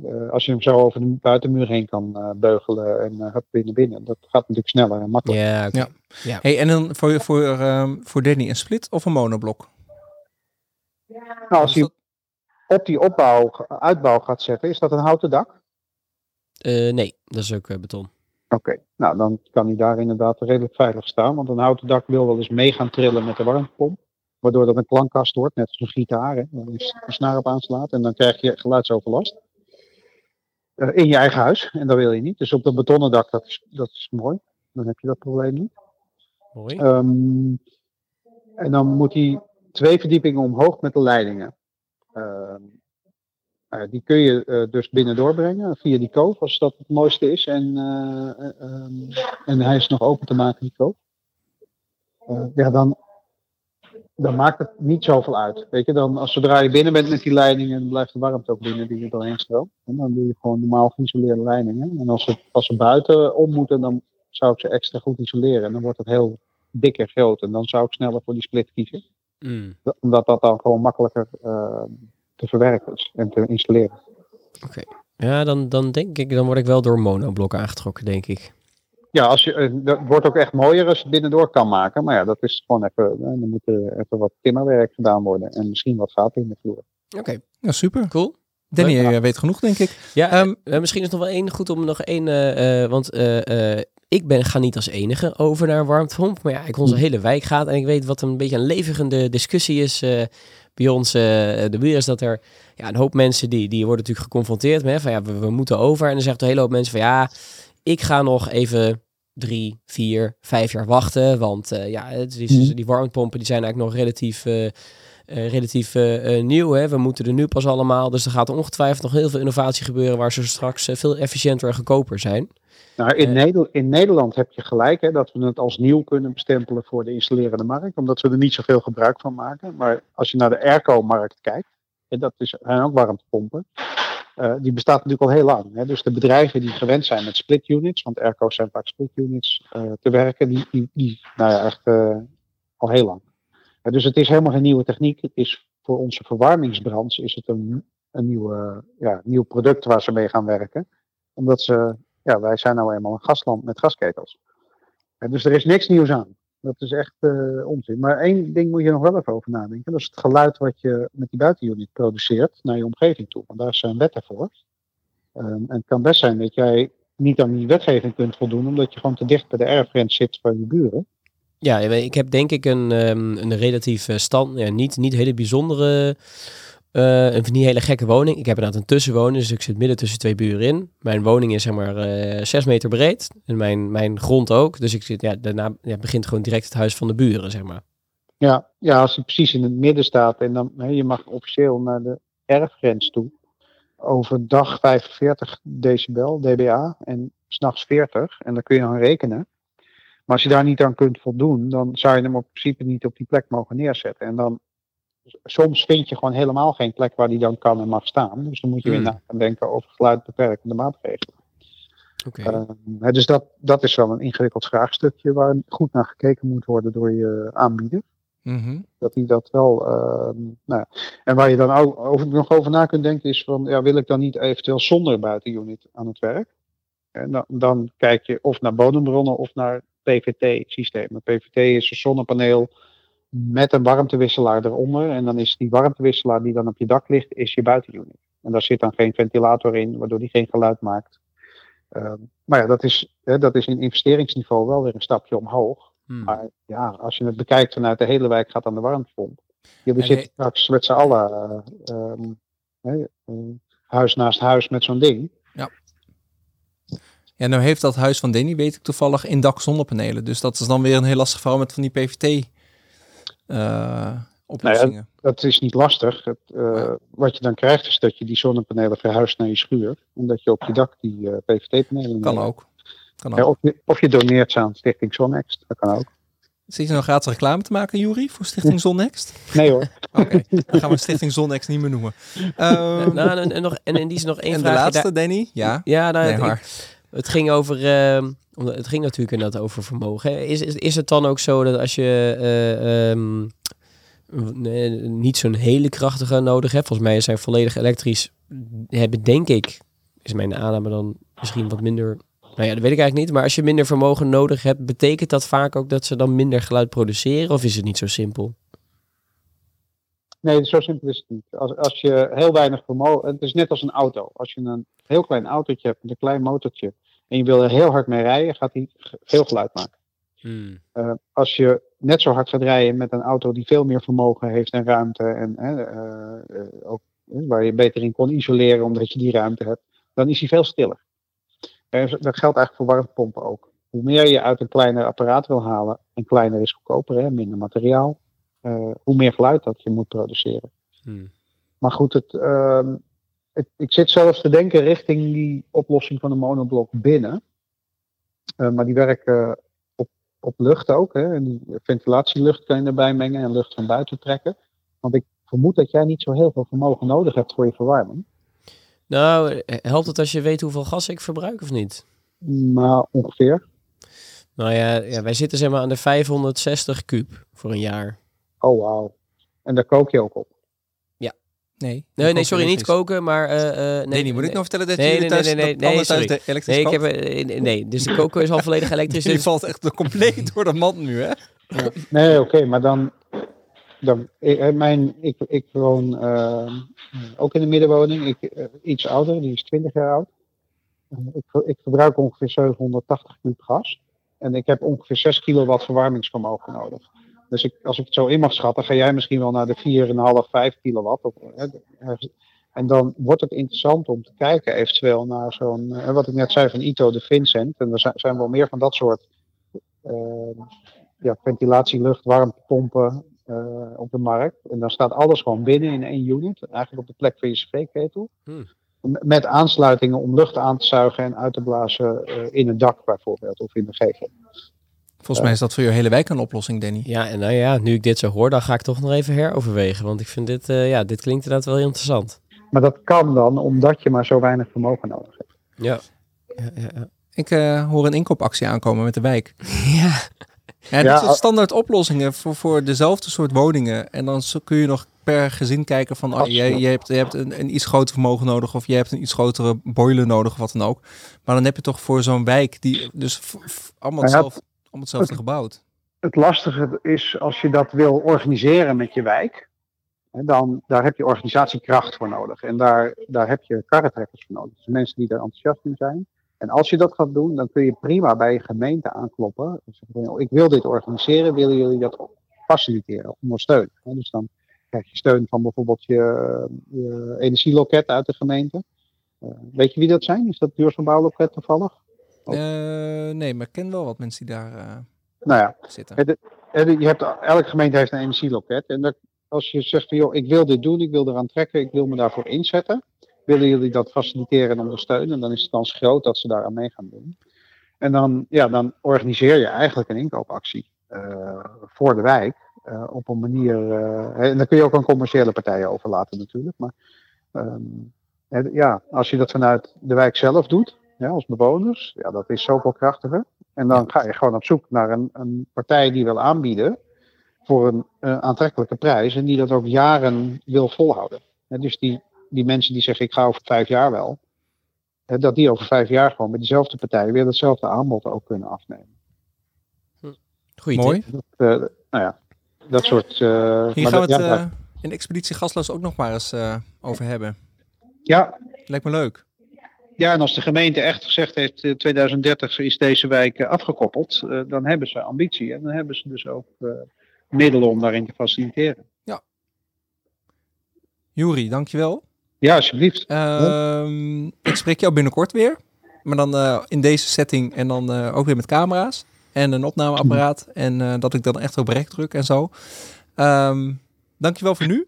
Eh, als je hem zo over de buitenmuur heen kan eh, beugelen en uh, binnen binnen, dat gaat natuurlijk sneller en makkelijker. Ja. Ja. Hey, en dan voor, voor, ehm, voor Danny een split of een monoblok? Nou, als je op die opbouw, uitbouw gaat zetten, is dat een houten dak? Eh, nee, dat is ook eh, beton. Oké, nou dan kan hij daar inderdaad redelijk veilig staan. Want een houten dak wil wel eens mee gaan trillen met de warmtepomp. Waardoor dat een klankkast wordt, net als een gitaar, hè, waar je een snaar op aanslaat. En dan krijg je geluidsoverlast. Eh, in je eigen huis, en dat wil je niet. Dus op dat betonnen dak, dat is, dat is mooi. Dan heb je dat probleem niet. Mooi. Ehm, en dan moet hij twee verdiepingen omhoog met de leidingen. Ehm, ja, die kun je eh, dus binnen doorbrengen via die koof, als dat het mooiste is. En, eh, eh, ehm, en hij is nog open te maken, die koof. Eh, ja, dan, dan maakt het niet zoveel uit. Weet je, dan, als zodra je binnen bent met die leidingen, dan blijft de warmte ook binnen die er doorheen stroomt. En dan doe je gewoon normaal geïsoleerde leidingen. En als ze, als ze buiten om moeten, dan zou ik ze extra goed isoleren. En dan wordt het heel dik en groot. En dan zou ik sneller voor die split kiezen. Mm, Omdat dat dan gewoon makkelijker eh, te verwerken is en te installeren. Ja, dan, dan denk ik, dan word ik wel door monoblok aangetrokken, denk ik. Ja, als je, eh, dat wordt ook echt mooier als je het binnendoor kan maken. Maar ja, dat is gewoon even, eh, dan moet er even wat timmerwerk gedaan worden. En misschien wat gaten in de vloer. Oké, Ja, super. cool. Danny, Ja. jij weet genoeg, denk ik. Ja, eh, misschien is nog wel één goed om nog één, eh, eh, want eh, eh, ik ben, ga niet als enige over naar een warmtepomp. Maar ja, ik onze hele wijk gaat en ik weet wat een beetje een levigende discussie is eh, bij ons, eh, de buren, is dat er ja, een hoop mensen die, die worden natuurlijk geconfronteerd met van ja, we, we moeten over. En dan zegt een hele hoop mensen van ja, ik ga nog even drie, vier, vijf jaar wachten. Want eh, ja, het is, Mhm. die warmtepompen die zijn eigenlijk nog relatief, eh, eh, relatief nieuw. Hè? We moeten er nu pas allemaal. Dus er gaat ongetwijfeld nog heel veel innovatie gebeuren waar ze straks veel efficiënter en goedkoper zijn. Nou, in, Eh. Neder- in Nederland heb je gelijk hè, dat we het als nieuw kunnen bestempelen voor de installerende markt. Omdat we er niet zoveel gebruik van maken. Maar als je naar de airco-markt kijkt, en dat is, zijn ook warmtepompen. Eh, die bestaat natuurlijk al heel lang. Hè. Dus de bedrijven die gewend zijn met split units, want airco's zijn vaak split units eh, te werken, die, die, nou ja, echt eh, al heel lang. Dus het is helemaal geen nieuwe techniek. Het is voor onze verwarmingsbranche is het een, een nieuwe, ja, nieuw product waar ze mee gaan werken. Omdat ze ja, wij zijn nou eenmaal een gasland met gasketels. Dus er is niks nieuws aan. Dat is echt eh, onzin. Maar één ding moet je nog wel even over nadenken. Dat is het geluid wat je met die buitenunit produceert naar je omgeving toe. Want daar zijn wetten voor. Ehm, en het kan best zijn dat jij niet aan die wetgeving kunt voldoen, omdat je gewoon te dicht bij de erfgrens zit van je buren. Ja, ik heb denk ik een, ehm, een relatief stand, ja, niet, niet hele bijzondere, eh, een niet hele gekke woning. Ik heb inderdaad een tussenwoning, dus ik zit midden tussen twee buren in. Mijn woning is zeg maar eh 6 meter breed en mijn, mijn grond ook. Dus ik zit, ja, daarna ja, begint gewoon direct het huis van de buren, zeg maar. Ja, ja, als hij precies in het midden staat en dan, je mag officieel naar de erfgrens toe. Overdag 45 decibel, dBA, en s'nachts 40. En dan kun je aan rekenen. Maar als je daar niet aan kunt voldoen, dan zou je hem op principe niet op die plek mogen neerzetten. En dan, soms vind je gewoon helemaal geen plek waar die dan kan en mag staan. Dus dan moet je weer Hmm. na gaan denken over geluidbeperkende maatregelen. Oké. Ehm, hè, dus dat, dat is wel een ingewikkeld vraagstukje waar goed naar gekeken moet worden door je aanbieder. Mhm. Dat hij dat wel. ehm, nou, ja. en waar je dan ook over, nog over na kunt denken is van, ja, wil ik dan niet eventueel zonder buitenunit aan het werk? En dan, dan kijk je of naar bodembronnen of naar PVT-systemen. PVT is een zonnepaneel met een warmtewisselaar eronder. En dan is die warmtewisselaar die dan op je dak ligt, is je buitenunit. En daar zit dan geen ventilator in, waardoor die geen geluid maakt. Ehm, maar ja, dat is, hè, dat is in investeringsniveau wel weer een stapje omhoog. Hmm. Maar ja, als je het bekijkt vanuit de hele wijk gaat aan de warmtepomp. Jullie En zitten straks met z'n allen eh, ehm, eh, huis naast huis met zo'n ding. Ja, nou heeft dat huis van Danny, weet ik toevallig, in dak zonnepanelen. Dus dat is dan weer een heel lastig verhaal met van die PVT eh oplossingen. Dat is niet lastig. Het, eh, Ja. Wat je dan krijgt is dat je die zonnepanelen verhuist naar je schuur. En dat je op je dak die eh, PVT-panelen kan neemt. ook. Kan Ja, ook. of, je, of je doneert ze aan Stichting Zonnext. Dat kan ook. Zit je nou gratis reclame te maken, Jury, voor Stichting Zonnext? Nee hoor. Oké, dan gaan we Stichting Zonnext niet meer noemen. Ehm, nou, en, en nog, en in die is nog één en de vraag. laatste, Danny? Ja. Ja, nou, Nee, maar. Het ging over. ehm, het ging natuurlijk inderdaad over vermogen. Is, is, is het dan ook zo dat als je eh, ehm, nee, niet zo'n hele krachtige nodig hebt, volgens mij zijn volledig elektrisch, hebben denk ik, is mijn aanname dan misschien wat minder. Nou ja, dat weet ik eigenlijk niet. Maar als je minder vermogen nodig hebt, betekent dat vaak ook dat ze dan minder geluid produceren? Of is het niet zo simpel? Nee, zo simpel is het niet. Als, als je heel weinig vermogen. Het is net als een auto. Als je een heel klein autootje hebt met een klein motortje. En je wil er heel hard mee rijden, gaat die veel geluid maken. Eh, als je net zo hard gaat rijden met een auto die veel meer vermogen heeft en ruimte. en eh, eh, ook, waar je beter in kon isoleren omdat je die ruimte hebt. dan is hij veel stiller. En dat geldt eigenlijk voor warmtepompen ook. Hoe meer je uit een kleiner apparaat wil halen. en kleiner is goedkoper, hè, minder materiaal. hoe meer geluid dat je moet produceren. Maar goed, het, ehm, het- ik zit zelfs te denken richting die oplossing van de monoblok binnen. Eh, maar die werken op, op lucht ook. Hè? En die ventilatielucht kan je erbij mengen en lucht van buiten trekken. Want ik vermoed dat jij niet zo heel veel vermogen nodig hebt voor je verwarming. Nou, helpt het als je weet hoeveel gas ik verbruik of niet? Maar ongeveer. Nou ja, ja wij zitten zeg maar aan de 560 kuub voor een jaar. Oh wauw. En daar kook je ook op. Nee, Nee, nee, sorry, niet koken, maar... eh, eh, Nee, niet. Moet ik nog vertellen dat Nee, jullie nee, thuis, nee, nee, dat nee, thuis de elektrisch Nee, ik heb, eh, nee, nee, dus de koken is al volledig elektrisch. Die Dus, valt echt compleet door de mand nu, hè? Nee, oké, maar dan. dan ik, eh, mijn, ik, ik woon eh, ook in een middenwoning. Ik, eh, iets ouder, die is 20 jaar oud. Eh, ik, ik verbruik ongeveer 780 kub gas. En ik heb ongeveer 6 kilowatt verwarmingsvermogen nodig. Dus ik, als ik het zo in mag schatten, ga jij misschien wel naar de 4,5, 5 kilowatt. Eh, ergens- en dan wordt het interessant om te kijken eventueel naar zo'n, eh, wat ik net zei van Ito de Vincent. En er zijn, wel meer van dat soort eh, ja, ventilatielucht, warmtepompen eh, op de markt. En dan staat alles gewoon binnen in één unit. Eigenlijk op de plek van je cv-ketel. Hmm. Met aansluitingen om lucht aan te zuigen en uit te blazen in het dak bijvoorbeeld. Of in de gevel. Volgens mij is dat voor je hele wijk een oplossing, Danny. ja, en nou ja, nu ik dit zo hoor, dan ga ik toch nog even heroverwegen. Want ik vind dit, eh, ja, dit klinkt inderdaad wel heel interessant. Maar dat kan dan omdat je maar zo weinig vermogen nodig hebt. Ja. Ja, ja, ja. Ik eh, hoor een inkoopactie aankomen met de wijk. ja. Ja, dit al- standaard oplossingen voor, voor dezelfde soort woningen. En dan zo- kun je nog per gezin kijken van... Oh, je, je hebt, je hebt een, een iets groter vermogen nodig... of je hebt een iets grotere boiler nodig of wat dan ook. Maar dan heb je toch voor zo'n wijk... die dus allemaal, Nou ja, hetzelfde, hetzelfde gebouwd. Het lastige is als je dat wil organiseren met je wijk. Dan, daar heb je organisatiekracht voor nodig. En daar, daar heb je karretrekkers voor nodig. Dus mensen die er enthousiast in zijn. En als je dat gaat doen, dan kun je prima bij je gemeente aankloppen. En zeggen van, "Joh, ik wil dit organiseren, willen jullie dat faciliteren, ondersteunen? Dus dan krijg je steun van bijvoorbeeld je, je energieloket uit de gemeente. Eh, weet je wie dat zijn? Is dat duurzaambouwloket toevallig? Eh, nee, maar ik ken wel wat mensen die daar eh, Nou ja, zitten. Het- En je hebt, elke gemeente heeft een energieloket. En dat, als je zegt van joh, ik wil dit doen, ik wil eraan trekken, ik wil me daarvoor inzetten. Willen jullie dat faciliteren en ondersteunen? Dan is de kans groot dat ze daaraan mee gaan doen. En dan, ja, dan organiseer je eigenlijk een inkoopactie eh, voor de wijk. eh, op een manier. eh, en dan kun je ook aan commerciële partijen overlaten natuurlijk. Maar ehm, ja, als je dat vanuit de wijk zelf doet, ja, als bewoners, ja, dat is zoveel krachtiger. En dan ga je gewoon op zoek naar een, een partij die wil aanbieden voor een eh, aantrekkelijke prijs en die dat ook jaren wil volhouden. Hè, dus die, die mensen die zeggen ik ga over vijf jaar wel, hè, dat die over vijf jaar gewoon met diezelfde partij weer hetzelfde aanbod ook kunnen afnemen. Goeie Mooi. Dat, eh, nou ja, dat soort. eh, Hier maar gaan we het ja, in expeditie Gasloos ook nog maar eens eh, over hebben. ja, Lijkt me leuk. Ja, en als de gemeente echt gezegd heeft eh, 2030 is deze wijk eh, afgekoppeld, eh, dan hebben ze ambitie en dan hebben ze dus ook eh, middelen om daarin te faciliteren. Juri, dankjewel. Ja, alsjeblieft. Ehm, ik spreek jou binnenkort weer. Maar dan eh, in deze setting en dan eh, ook weer met camera's. En een opnameapparaat. En eh, dat ik dan echt op rek druk en zo. Ehm dankjewel voor nu.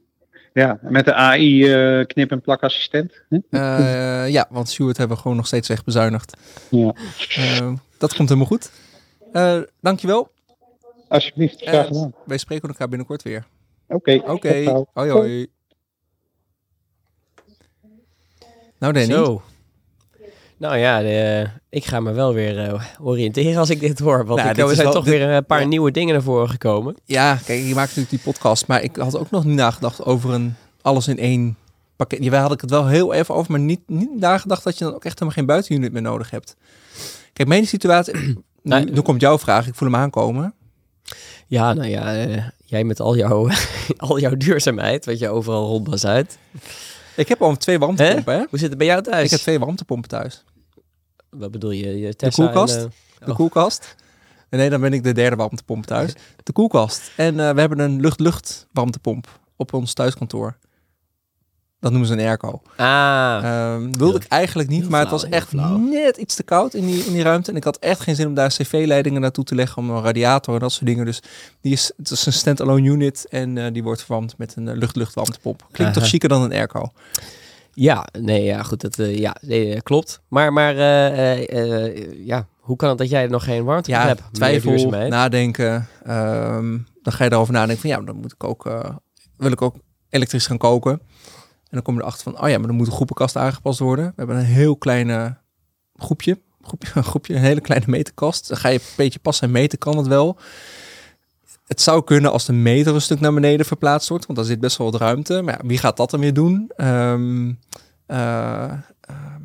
Ja, met de AI eh, knip- en plakassistent. Eh, ja, want Stuart hebben we gewoon nog steeds echt bezuinigd. Ja. Ehm, dat komt helemaal goed. Eh dankjewel. Alsjeblieft, graag En gedaan. wij spreken elkaar binnenkort weer. Oké. Oké, hoi hoi. Nou Danny, Zo. Nou ja, de- ik ga me wel weer eh, oriënteren als ik dit hoor. Want Nou, ik, er is zijn wel- toch dit- weer een paar ja. nieuwe dingen naar voren gekomen. ja, kijk, je maakt natuurlijk die podcast, maar ik had ook nog niet nagedacht over een alles in één pakket. Wij had ik het wel heel even over, maar niet, niet nagedacht dat je dan ook echt helemaal geen buitenunit meer nodig hebt. Kijk, mijn situatie, nu, Nou, nu komt jouw vraag, ik voel hem aankomen. Ja, nou ja, eh, jij met al jouw, al jouw duurzaamheid, wat je overal rondbas uit. Ik heb al twee warmtepompen, hè? Hoe zit het bij jou thuis? Ik heb twee warmtepompen thuis. Wat bedoel je? je Tesla koelkast? En, De Oh. koelkast. Nee, dan ben ik de derde warmtepomp thuis. De koelkast. En eh, we hebben een lucht-lucht warmtepomp op ons thuiskantoor. Dat noemen ze een airco. eh, ah, Ehm, wilde ik eigenlijk niet, heel maar het was echt flauw. net iets te koud in die, in die ruimte. En ik had echt geen zin om daar cv-leidingen naartoe te leggen, om een radiator en dat soort dingen. Dus die is, het is een stand-alone unit en eh, die wordt verwarmd met een eh, lucht-lucht warmtepomp. Klinkt toch chiquer dan een airco? Ja, nee, ja, goed, dat, eh, ja, nee, eh, klopt. Maar, maar eh, ja, hoe kan het dat jij nog geen warmte Ja, hebt? Twijfel, nadenken. ehm, dan ga je erover nadenken van ja, dan moet ik ook, wil ik ook elektrisch gaan koken. En dan kom je erachter van, oh ja, maar dan moet de groepenkast aangepast worden. We hebben een heel kleine groepje, groepje, een groepje, een hele kleine meterkast. Dan ga je een beetje passen en meten, kan het wel. Het zou kunnen als de meter een stuk naar beneden verplaatst wordt, want daar zit best wel wat ruimte. Maar ja, wie gaat dat dan weer doen? Ehm, eh, ehm,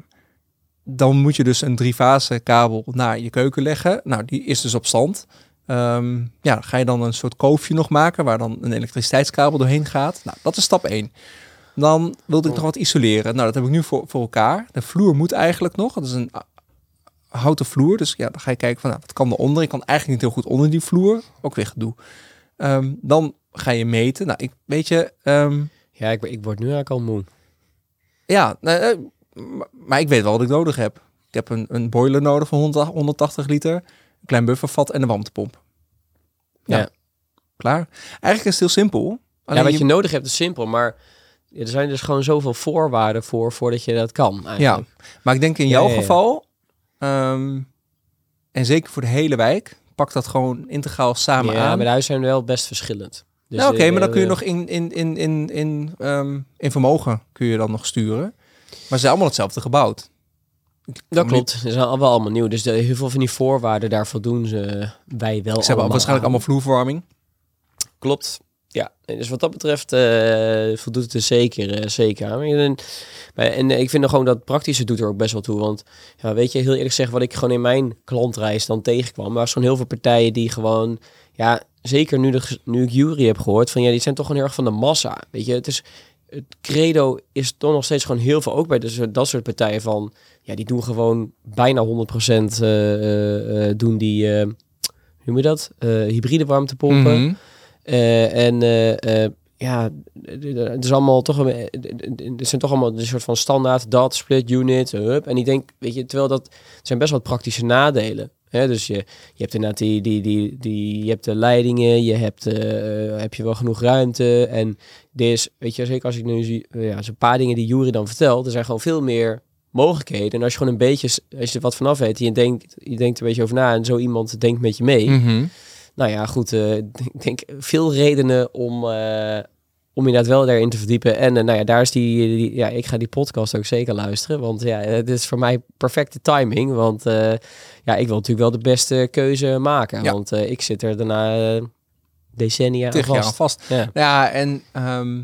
dan moet je dus een driefase kabel naar je keuken leggen. Nou, die is dus op stand. Ehm, ja, ga je dan een soort koofje nog maken waar dan een elektriciteitskabel doorheen gaat. Nou, dat is stap 1. Dan wilde ik nog wat isoleren. Nou, dat heb ik nu voor, voor elkaar. De vloer moet eigenlijk nog. Het is een houten vloer. Dus ja, dan ga je kijken van, nou, wat kan eronder? Ik kan eigenlijk niet heel goed onder die vloer. Ook weer gedoe. Ehm, dan ga je meten. Nou, ik weet je... ehm, Ja, ik, ik word nu eigenlijk al moe. ja, nou, eh, maar- ik weet wel wat ik nodig heb. Ik heb een, een boiler nodig van 100 180 liter, een klein buffervat en een warmtepomp. Ja. Ja. Klaar. Eigenlijk is het heel simpel. Alleen ja, wat je- je nodig hebt is simpel, maar er zijn dus gewoon zoveel voorwaarden voor voordat je dat kan. ja, Eigenlijk. maar ik denk in Ja, jouw ja, ja. geval, ehm, en zeker voor de hele wijk, pak dat gewoon integraal samen ja, aan. maar de huizen zijn wel best verschillend. Dus, nou, oké, maar dan kun je nog in, in, in, in, in, ehm, in vermogen kun je dan nog sturen. Maar ze zijn allemaal hetzelfde gebouwd. Dat klopt, ze zijn al wel allemaal nieuw. Dus de, heel veel van die voorwaarden, daar voldoen ze wij wel Ze hebben allemaal waarschijnlijk aan. allemaal vloerverwarming. Klopt. Ja, dus wat dat betreft eh, voldoet het er zeker, eh, zeker aan. En, en eh, ik vind gewoon dat praktische doet er ook best wel toe. Want ja, weet je, heel eerlijk gezegd, wat ik gewoon in mijn klantreis dan tegenkwam, was gewoon heel veel partijen die gewoon, ja, zeker nu, de, nu ik Jury heb gehoord, van ja, die zijn toch gewoon heel erg van de massa. Weet je, het is, het credo is toch nog steeds gewoon heel veel, ook bij dus, dat soort partijen van, ja, die doen gewoon bijna 100% eh, eh, eh, doen die, hoe noem je dat? Hybride warmtepompen. Mhm. En eh, eh, ja, het is allemaal toch een, er zijn toch allemaal een soort van standaard dat split unit, hup. En ik denk, weet je, terwijl dat het zijn best wel praktische nadelen. Hè? Dus je, je hebt inderdaad die, die, die, die, je hebt de leidingen, je hebt, eh, heb je wel genoeg ruimte. En dit is, weet je, zeker als ik nu zie, eh, ja, zo'n paar dingen die Jury dan vertelt, er zijn gewoon veel meer mogelijkheden. En als je gewoon een beetje, als je er wat vanaf weet, je denkt, je denkt een beetje over na en zo iemand denkt met je mee. Mhm. Nou ja, goed. eh, ik denk veel redenen om, eh om inderdaad wel daarin te verdiepen. En eh, nou ja, daar is die, die- Ja, ik ga die podcast ook zeker luisteren. Want ja, het is voor mij perfecte timing. Want ja, ik wil natuurlijk wel de beste keuze maken. Ja. Want ik zit er daarna decennia Tegen aan vast. Ja, en ehm,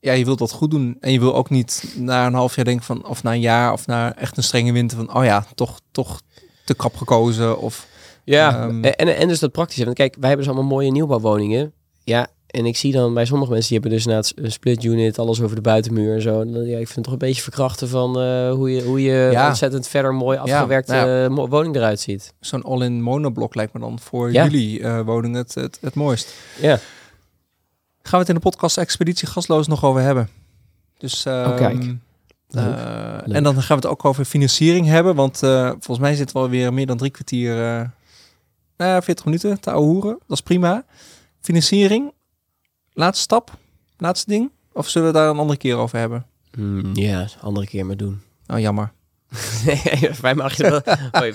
ja, je wilt dat goed doen. En je wil ook niet na een half jaar denken van, of na een jaar, of na echt een strenge winter van, oh ja, toch, toch te krap gekozen. Of Ja, Ehm, en, en dus dat praktische. Want kijk, wij hebben dus allemaal mooie nieuwbouwwoningen. Ja, en ik zie dan bij sommige mensen, die hebben dus na het split unit, alles over de buitenmuur en zo. En ja, ik vind het toch een beetje verkrachten van eh, hoe je, hoe je Ja. ontzettend verder mooi Ja, afgewerkte nou eh, woning eruit ziet. zo'n all-in monoblok lijkt me dan voor jullie woning het, het, het mooist. Ja, Gaan we het in de podcast Expeditie Gasloos nog over hebben. Dus, ehm, Oh, kijk. Leuk. en dan gaan we het ook over financiering hebben. Want volgens mij zitten we alweer meer dan drie kwartier, nou, 40 minuten te ouwehoeren. Dat is prima. Financiering, laatste stap, laatste ding. Of zullen we daar een andere keer over hebben? Hmm, ja, andere keer maar doen. Oh, jammer. nee, wij mag je wel...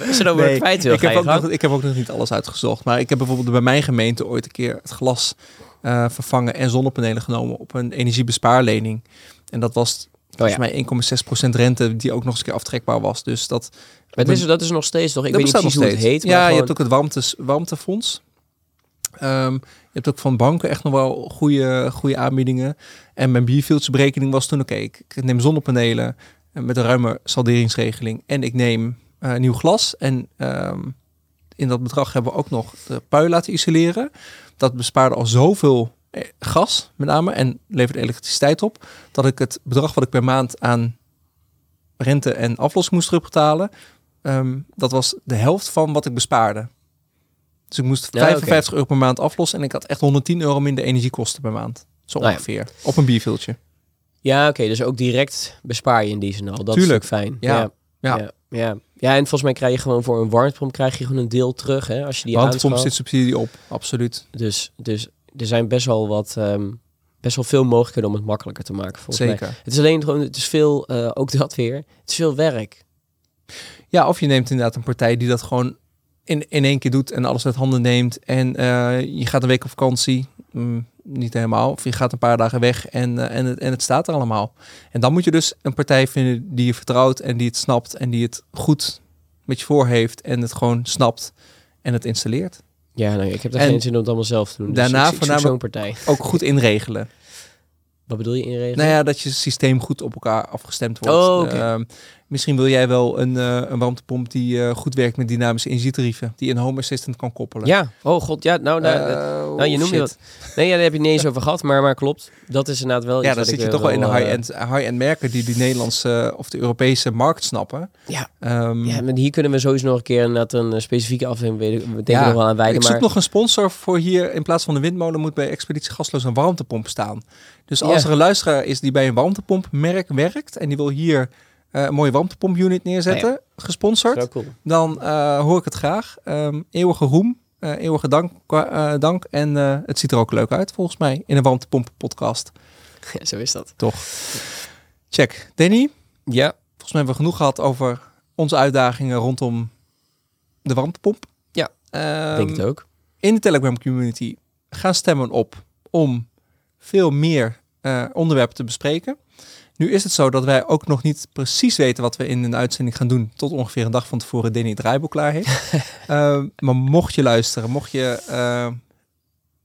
Als je dan Nee, wil, ik, heb ook gang. nog, ik heb ook nog niet alles uitgezocht. Maar ik heb bijvoorbeeld bij mijn gemeente ooit een keer het glas eh, vervangen en zonnepanelen genomen op een energiebespaarlening. En dat was Oh ja. mij 1,6% rente die ook nog eens een keer aftrekbaar was. Dus dat, Maar is, dat is nog steeds toch? Ik weet niet precies hoe het heet. Ja, maar je hebt ook het warmtes, warmtefonds. Ehm, je hebt ook van banken echt nog wel goede, goede aanbiedingen. En mijn bierfieldse berekening was toen, oké, ik, ik neem zonnepanelen eh, met een ruime salderingsregeling. En ik neem eh, nieuw glas. En ehm, in dat bedrag hebben we ook nog de pui laten isoleren. Dat bespaarde al zoveel gas, met name, en leverde elektriciteit op. Dat ik het bedrag wat ik per maand aan rente en aflossing moest terugbetalen, ehm, dat was de helft van wat ik bespaarde. Dus ik moest Ja, 55 euro per maand aflossen en ik had echt 110 euro minder energiekosten per maand. Zo Nou ja. ongeveer. Op een bierviltje. Ja, oké. dus ook direct bespaar je in die zin al. Dat Tuurlijk. is fijn. Ja. Ja. Ja. Ja. en volgens mij krijg je gewoon voor een warmtepomp krijg je gewoon een deel terug, hè, als je die Warmtepomp zit subsidie op, absoluut. Dus, dus er zijn best wel wat, ehm, best wel veel mogelijkheden om het makkelijker te maken, volgens mij. Zeker. Het is alleen gewoon, het is veel, eh, ook dat weer, het is veel werk. Ja, of je neemt inderdaad een partij die dat gewoon in, in één keer doet en alles uit handen neemt. En eh, je gaat een week op vakantie. Mm, niet helemaal. Of je gaat een paar dagen weg en, eh, en, het, en het staat er allemaal. En dan moet je dus een partij vinden die je vertrouwt en die het snapt en die het goed met je voor heeft en het gewoon snapt en het installeert. Ja, ik heb er En geen zin om het allemaal zelf te doen. Dus daarna ik voornamelijk- zo'n partij. Ook goed inregelen. Wat bedoel je inregelen? Nou ja, dat je systeem goed op elkaar afgestemd wordt. Oh. Ehm, misschien wil jij wel een, eh, een warmtepomp die eh, goed werkt met dynamische energietarieven. Die een home assistant kan koppelen. Ja, oh god, ja, nou, nou, dat- Eh, nou je noemde shit. dat. Nee, ja, daar heb je het niet eens over gehad, maar, maar klopt. Dat is inderdaad wel Ja, iets dan wat zit je toch wel in de high-end high-end merken die die Nederlandse of de Europese markt snappen. Ja. Ehm, Ja, maar hier kunnen we sowieso nog een keer inderdaad een specifieke aflevering weet ik- we denken Ja, nog wel aan wijden. ik zoek Maar nog een sponsor voor hier. In plaats van de windmolen moet bij Expeditie Gasloos een warmtepomp staan. Dus als Ja. er een luisteraar is die bij een warmtepompmerk werkt en die wil hier eh, een mooie warmtepompunit neerzetten, gesponsord, zo cool. dan eh, hoor ik het graag. Ehm, eeuwige roem, eh, eeuwige dank, eh, dank. En eh, het ziet er ook leuk uit volgens mij in een warmtepomp podcast. Ja, zo is dat. Toch? Check. Danny, Ja, volgens mij hebben we genoeg gehad over onze uitdagingen rondom de warmtepomp. Ja, Ehm, denk het ook. in de Telegram community gaan stemmen op om veel meer eh, onderwerpen te bespreken. Nu is het zo dat wij ook nog niet precies weten wat we in een uitzending gaan doen. Tot ongeveer een dag van tevoren Danny het draaiboek klaar heeft. Ehm, maar mocht je luisteren, mocht je eh,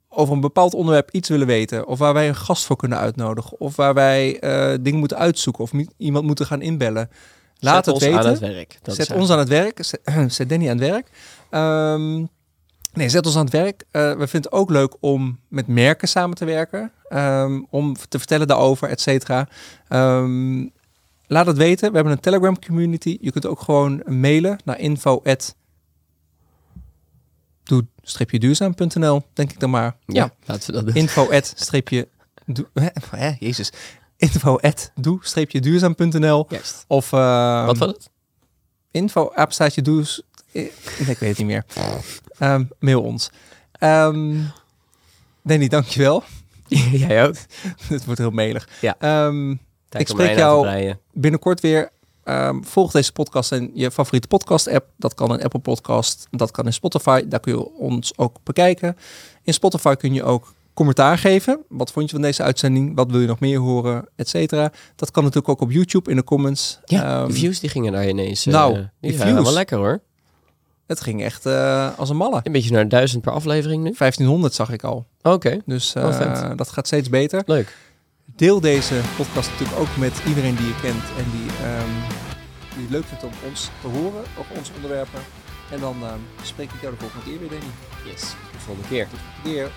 over een bepaald onderwerp iets willen weten. Of waar wij een gast voor kunnen uitnodigen. Of waar wij eh, dingen moeten uitzoeken. Of iemand moeten gaan inbellen. Laat Zet het ons weten. aan het werk. Dat Zet ons aan het werk. Zet, zet Danny aan het werk. Ehm, nee, zet ons aan het werk. Eh, we vinden het ook leuk om met merken samen te werken. ehm, om te vertellen daarover, et cetera. Ehm, laat het weten. We hebben een Telegram community. Je kunt ook gewoon mailen naar info doe-duurzaam.nl, denk ik dan maar. Ja, laten we dat doen. info streepje doe, hè, jezus. info doe-duurzaam.nl Juist. of ehm, Wat was het? info doe eh, ik weet het niet meer Ehm, mail ons. Ehm Danny dankjewel. Jij ook. het wordt heel melig. Ja. Ehm, Ik spreek jou- binnenkort weer. Volg deze podcast in je favoriete podcast app dat kan een Apple podcast dat kan in Spotify. Daar kun je ons ook bekijken. In Spotify kun je ook commentaar geven. Wat vond je van deze uitzending? Wat wil je nog meer horen? Et cetera. Dat kan natuurlijk ook op YouTube in de comments. Ja, de views die gingen daar ineens. eh, nou, die die views. wel lekker hoor. Het ging echt eh, als een malle Een beetje naar duizend per aflevering nu. 1500 zag ik al Oké, Dus Oh, eh, dat gaat steeds beter. leuk. Deel deze podcast natuurlijk ook met iedereen die je kent en die, ehm, die het leuk vindt om ons te horen over onze onderwerpen. En dan ehm, spreek ik jou de volgende keer weer, Danny. Yes, de volgende keer. Tot de volgende keer.